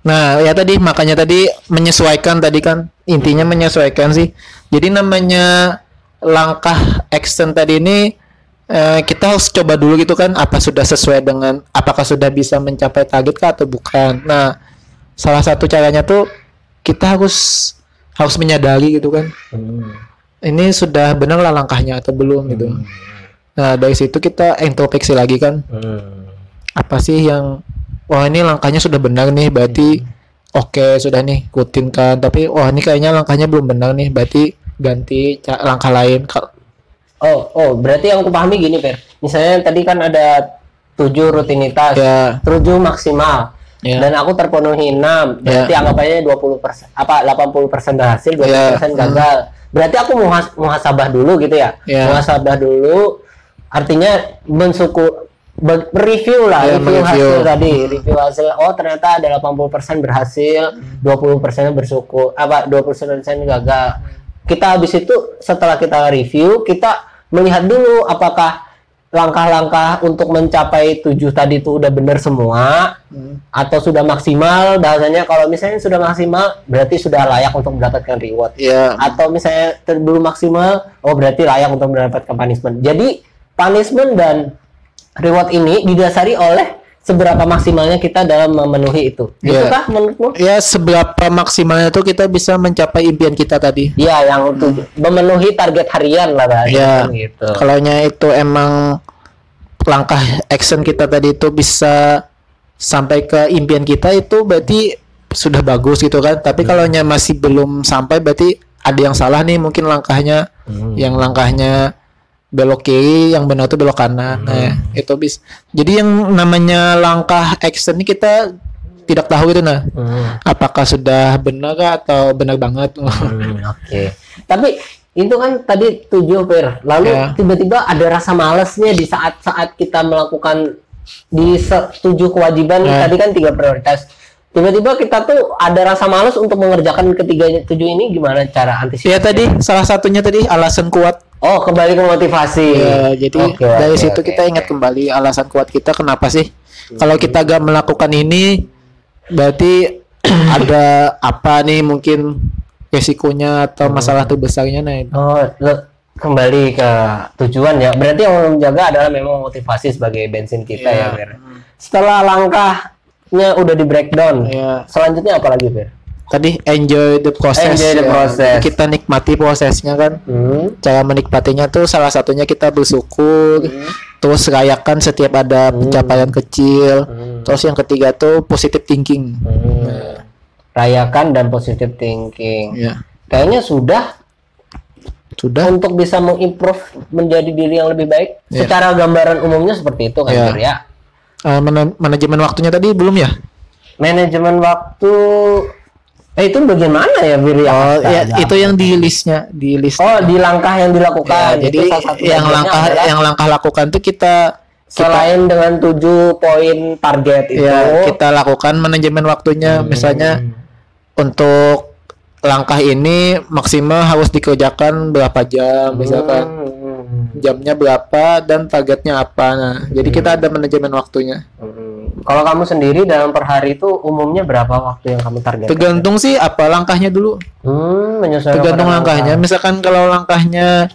Nah, ya tadi makanya tadi menyesuaikan tadi kan intinya menyesuaikan sih. Jadi namanya langkah action tadi ini eh, kita harus coba dulu gitu kan apa sudah sesuai dengan apakah sudah bisa mencapai target kah atau bukan. Nah, salah satu caranya tuh kita harus harus menyadari gitu kan. Hmm. Ini sudah benar lah langkahnya atau belum gitu. Nah, dari situ kita introspeksi lagi kan Hmm. apa sih yang wah ini langkahnya sudah benar nih berarti oke sudah nih ikutin kan tapi wah ini kayaknya langkahnya belum benar nih berarti ganti langkah lain Oh, oh, berarti yang aku pahami gini, Fer. Misalnya tadi kan ada tujuh rutinitas, ya tujuh maksimal. Ya. Dan aku terpenuhi 6, berarti Ya. anggapannya 20%, apa 80% berhasil, 20% Ya. gagal. Berarti aku muhas muhasabah dulu gitu ya. Ya. Muhasabah dulu artinya mensuku be- review lah, Ya, review mereview. hasil tadi, review hasil. Oh, ternyata ada 80% berhasil, 20% bersyukur, apa 20% gagal. Kita habis itu setelah kita review, kita melihat dulu apakah langkah-langkah untuk mencapai tujuh tadi itu udah benar semua atau sudah maksimal. Bahasanya kalau misalnya sudah maksimal berarti sudah layak untuk mendapatkan reward. Ya atau misalnya belum maksimal oh berarti layak untuk mendapatkan punishment. Jadi punishment dan reward ini didasari oleh seberapa maksimalnya kita dalam memenuhi itu. Gitu Iya. kah menurutmu? Ya seberapa maksimalnya tuh kita bisa mencapai impian kita tadi. Iya, yang untuk memenuhi target harian lah bahasanya ya kan gitu. kalau itu emang langkah action kita tadi itu bisa sampai ke impian kita itu berarti sudah bagus gitu kan. Tapi kalau nya masih belum sampai berarti ada yang salah nih mungkin langkahnya. Hmm. yang langkahnya belok kiri yang benar tuh belok kanan nah itu bis jadi yang namanya langkah action ini kita tidak tahu itu nah Hmm. apakah sudah benar kah atau benar banget Hmm, Oke. Tapi itu kan tadi tujuh per. Lalu Ya. tiba-tiba ada rasa malesnya di saat-saat kita melakukan di tujuh kewajiban Ya. tadi kan tiga prioritas. Tiba-tiba kita tuh ada rasa males untuk mengerjakan ketiga tujuh ini gimana cara antisipasi? ya tadi salah satunya tadi alasan kuat Oh, kembali ke motivasi. Ya, jadi Oke, dari oke, situ oke, kita ingat kembali alasan kuat kita kenapa sih? Kalau kita gak melakukan ini, berarti ada apa nih mungkin resikonya atau masalah terbesarnya nah itu. Oh, kembali ke tujuan ya. Berarti yang menjaga adalah memang motivasi sebagai bensin kita Iya. ya, Ber. Setelah langkahnya udah di breakdown, Ya, selanjutnya apa lagi, Ber? Tadi enjoy the process. Enjoy the ya. process. Kita nikmati prosesnya kan. Hmm. Cara menikmatinya tuh salah satunya kita bersyukur, terus rayakan setiap ada pencapaian kecil. Hmm. Terus yang ketiga tuh positive thinking. Hmm. Rayakan dan positive thinking. Ya, Kayaknya sudah sudah. untuk bisa mengimprove menjadi diri yang lebih baik. Iya. Secara gambaran umumnya seperti itu kan, ya. Eh, mana- manajemen waktunya tadi belum ya? Manajemen waktu Eh itu bagian mana ya, ya? Oh, ya itu yang di listnya, di list. Oh, di langkah yang Ya, dilakukan. jadi salah satu yang langkah adalah yang langkah lakukan tuh kita kita selain dengan tujuh poin target itu ya kita lakukan manajemen waktunya Hmm. misalnya untuk langkah ini maksimal harus dikerjakan berapa jam misalkan Hmm. Jamnya berapa dan targetnya apa nah jadi kita ada manajemen waktunya Hmm. Kalau kamu sendiri dalam per hari itu umumnya berapa waktu yang kamu targetkan? tergantung sih apa langkahnya dulu Hmm, tergantung langkahnya langkah. misalkan kalau langkahnya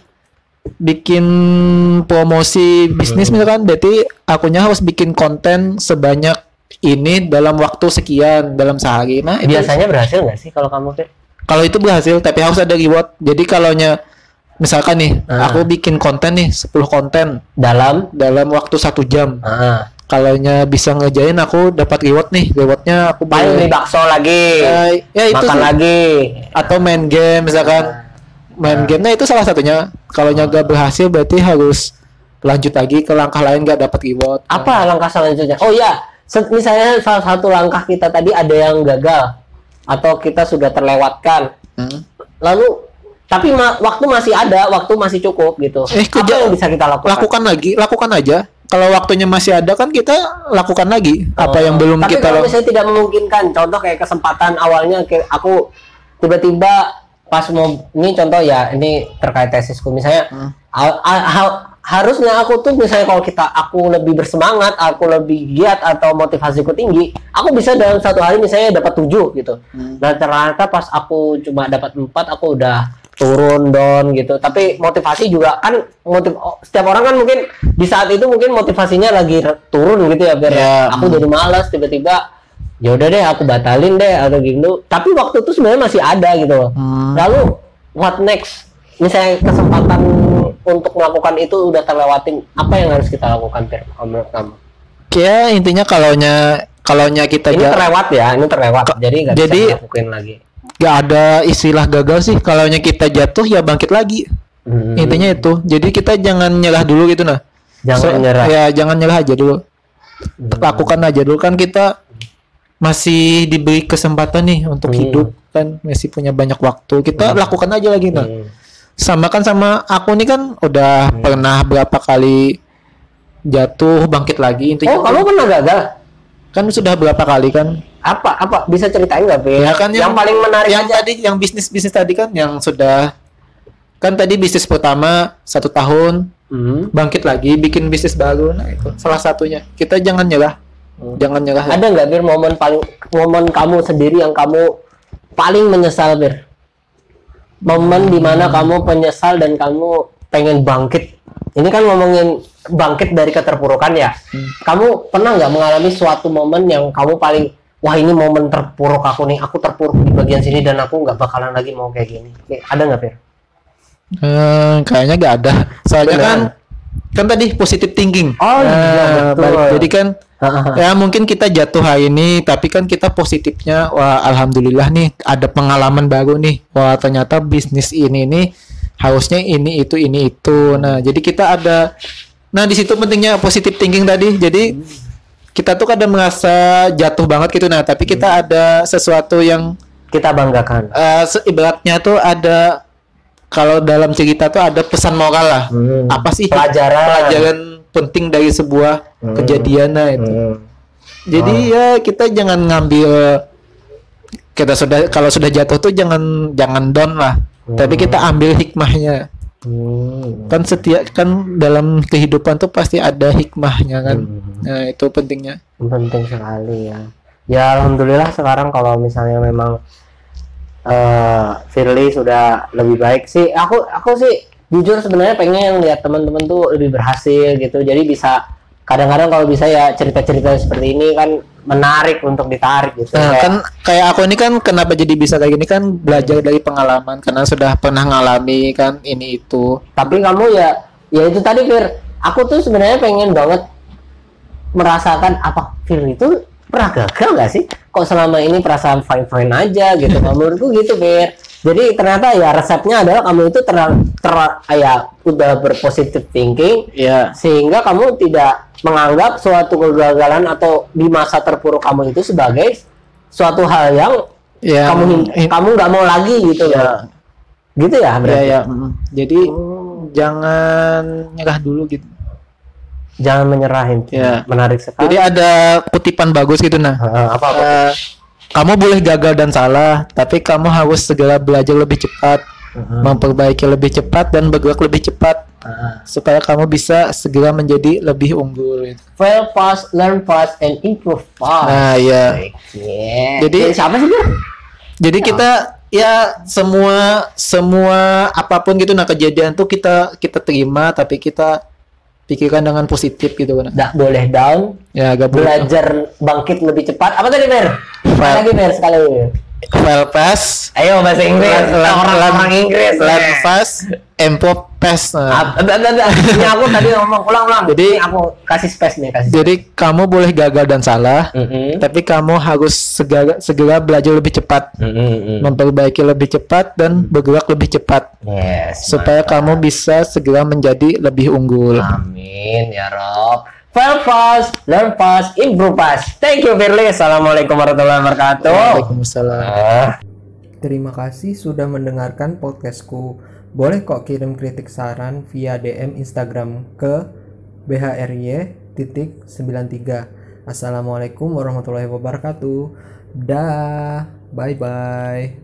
bikin promosi bisnis Hmm. misalkan berarti akunya harus bikin konten sebanyak ini dalam waktu sekian dalam sehari nah itu Biasanya berhasil nggak sih kalau kamu kalau itu berhasil tapi harus ada reward jadi kalaunya misalkan nih Ah. aku bikin konten nih 10 konten dalam? dalam waktu satu jam. Ah, kalaunya bisa ngejain aku dapat reward nih rewardnya aku paling beli bakso lagi, ya, ya itu makan sih. lagi. atau main game misalkan. Main game nah itu salah satunya. Kalau gak berhasil berarti harus lanjut lagi ke langkah lain gak dapat reward. Apa langkah selanjutnya? Oh ya, misalnya salah satu langkah kita tadi ada yang gagal atau kita sudah terlewatkan. Hmm. Lalu tapi ma- waktu masih ada, waktu masih cukup gitu. Eh, Apa kerja- yang bisa kita lakukan? lakukan lagi lakukan aja kalau waktunya masih ada kan kita lakukan lagi apa yang belum Oh, Tapi kita kalau lakukan misalnya tidak memungkinkan, contoh kayak kesempatan awalnya kayak aku tiba-tiba pas mau ini contoh ya ini terkait tesisku misalnya Hmm. Harusnya aku tuh misalnya kalau kita aku lebih bersemangat, aku lebih giat atau motivasiku tinggi, aku bisa dalam satu hari misalnya dapat tujuh gitu. Nah ternyata pas aku cuma dapat empat, aku udah turun down gitu. Tapi motivasi juga kan motiv oh, setiap orang kan mungkin di saat itu mungkin motivasinya lagi turun gitu ya, biar Ya, aku jadi malas tiba-tiba ya udah deh aku batalin deh atau gitu. Tapi waktu itu sebenarnya masih ada gitu. Hmm. Lalu what next? Misalnya kesempatan untuk melakukan itu udah terlewatin, apa yang harus kita lakukan, Fir? Kalau Menurut kamu? Ya intinya kalaunya kalaunya kita Ini terlewat ya, ini terlewat. Jadi nggak bisa jadi- dilakuin lagi. nggak ada istilah gagal sih kalaunya kita jatuh ya bangkit lagi Hmm. intinya itu jadi kita jangan nyerah dulu gitu nah Jangan nyerah. ya jangan nyerah aja dulu lakukan aja dulu kan kita masih diberi kesempatan nih untuk Hmm. hidup kan masih punya banyak waktu kita lakukan aja lagi nah Hmm. Sama kan sama aku nih kan udah pernah berapa kali jatuh bangkit lagi intinya Oh, kamu pernah gagal? kan sudah berapa kali kan Apa? Apa? Bisa ceritain nggak? Ya kan yang, paling menarik yang aja. tadi yang bisnis bisnis tadi kan yang sudah kan tadi bisnis pertama satu tahun Hmm. bangkit lagi bikin bisnis baru nah itu salah satunya kita jangan nyerah Hmm. jangan nyerah Ada nggak, Fir, momen paling momen kamu sendiri yang kamu paling menyesal, Fir? Momen di mana kamu penyesal dan kamu pengen bangkit. Ini kan ngomongin bangkit dari keterpurukan ya. Kamu pernah nggak mengalami suatu momen yang kamu paling wah ini momen terpuruk aku nih, aku terpuruk di bagian sini dan aku nggak bakalan lagi mau kayak gini. Ada nggak, Fir? Eh, kayaknya nggak ada soalnya Beneran? kan kan tadi positive thinking. Oh, iya, Nah, betul. balik- jadi kan ya mungkin kita jatuh hari ini tapi kan kita positifnya wah alhamdulillah nih ada pengalaman baru nih. Wah ternyata bisnis ini nih harusnya ini itu ini itu. Nah jadi kita ada nah di situ pentingnya positive thinking tadi. Jadi kita tuh kadang merasa jatuh banget gitu. Nah tapi kita ada sesuatu yang Kita banggakan. eh, se- ibaratnya tuh ada kalau dalam cerita tuh ada pesan moral lah Hmm. apa sih Pelajaran. pelajaran penting dari sebuah Hmm. kejadian nah itu Hmm. jadi ya kita jangan ngambil kita sudah kalau sudah jatuh tuh jangan jangan down lah tapi kita ambil hikmahnya Hmm. kan setiap kan dalam kehidupan tuh pasti ada hikmahnya kan Hmm. nah itu pentingnya penting sekali ya ya alhamdulillah sekarang kalau misalnya memang eh Firly sudah lebih baik sih. Aku aku sih jujur sebenarnya pengen lihat teman-teman tuh lebih berhasil gitu. Jadi bisa kadang-kadang kalau bisa ya cerita-cerita seperti ini kan menarik untuk ditarik gitu. Nah Kayak- kan kayak aku ini kan kenapa jadi bisa kayak gini kan belajar dari pengalaman. Karena sudah pernah ngalami kan ini itu. Tapi kamu ya ya itu tadi Fir. Aku tuh sebenarnya pengen banget merasakan apa Fir itu pernah gagal gak sih? Kok selama ini perasaan fine fine aja gitu? Kalau menurutku gitu Fir. Jadi ternyata ya resepnya adalah kamu itu ter, ter ya udah berpositif thinking ya sehingga kamu tidak menganggap suatu kegagalan atau di masa terpuruk kamu itu sebagai suatu hal yang ya kamu in- kamu nggak mau lagi gitu Ya. loh gitu ya ya berarti ya mm. jadi jangan nyerah dulu gitu jangan menyerahin Ya. menarik sekali jadi ada kutipan bagus gitu nah Heeh, apa apa Eh, kamu boleh gagal dan salah, tapi kamu harus segera belajar lebih cepat, memperbaiki lebih cepat dan bergerak lebih cepat supaya kamu bisa segera menjadi lebih unggul. gitu. fail fast learn fast and improve fast Nah, ya. Yeah. Jadi- Jadi siapa sih? Jadi kita ya semua semua apa pun gitu nah kejadian tuh kita kita terima tapi kita pikirkan dengan positif gitu kan. nggak boleh down Ya gak boleh. belajar bangkit lebih cepat apa tadi Mer? Lagi Mer sekali Fast, ayo bahasa Inggris orang-orang learn- Inggris fast. Nah. Ah, ada, ada, ada. Ini aku tadi ngomong ulang-ulang. Jadi- Ini aku kasih space nih, kasih. Jadi kamu boleh gagal dan salah, Mm-mm. tapi kamu harus segera segera belajar lebih cepat, Mm-mm. memperbaiki lebih cepat dan bergerak lebih cepat Yes. supaya kamu bisa segera menjadi lebih unggul. Amin ya Rob. Fail fast, learn fast, improve fast. Thank you Firly. Assalamualaikum warahmatullahi wabarakatuh. Waalaikumsalam. Ah. Terima kasih sudah mendengarkan podcastku. Boleh kok kirim kritik saran via DM Instagram ke bhry.93. Assalamualaikum warahmatullahi wabarakatuh. Dah, bye bye.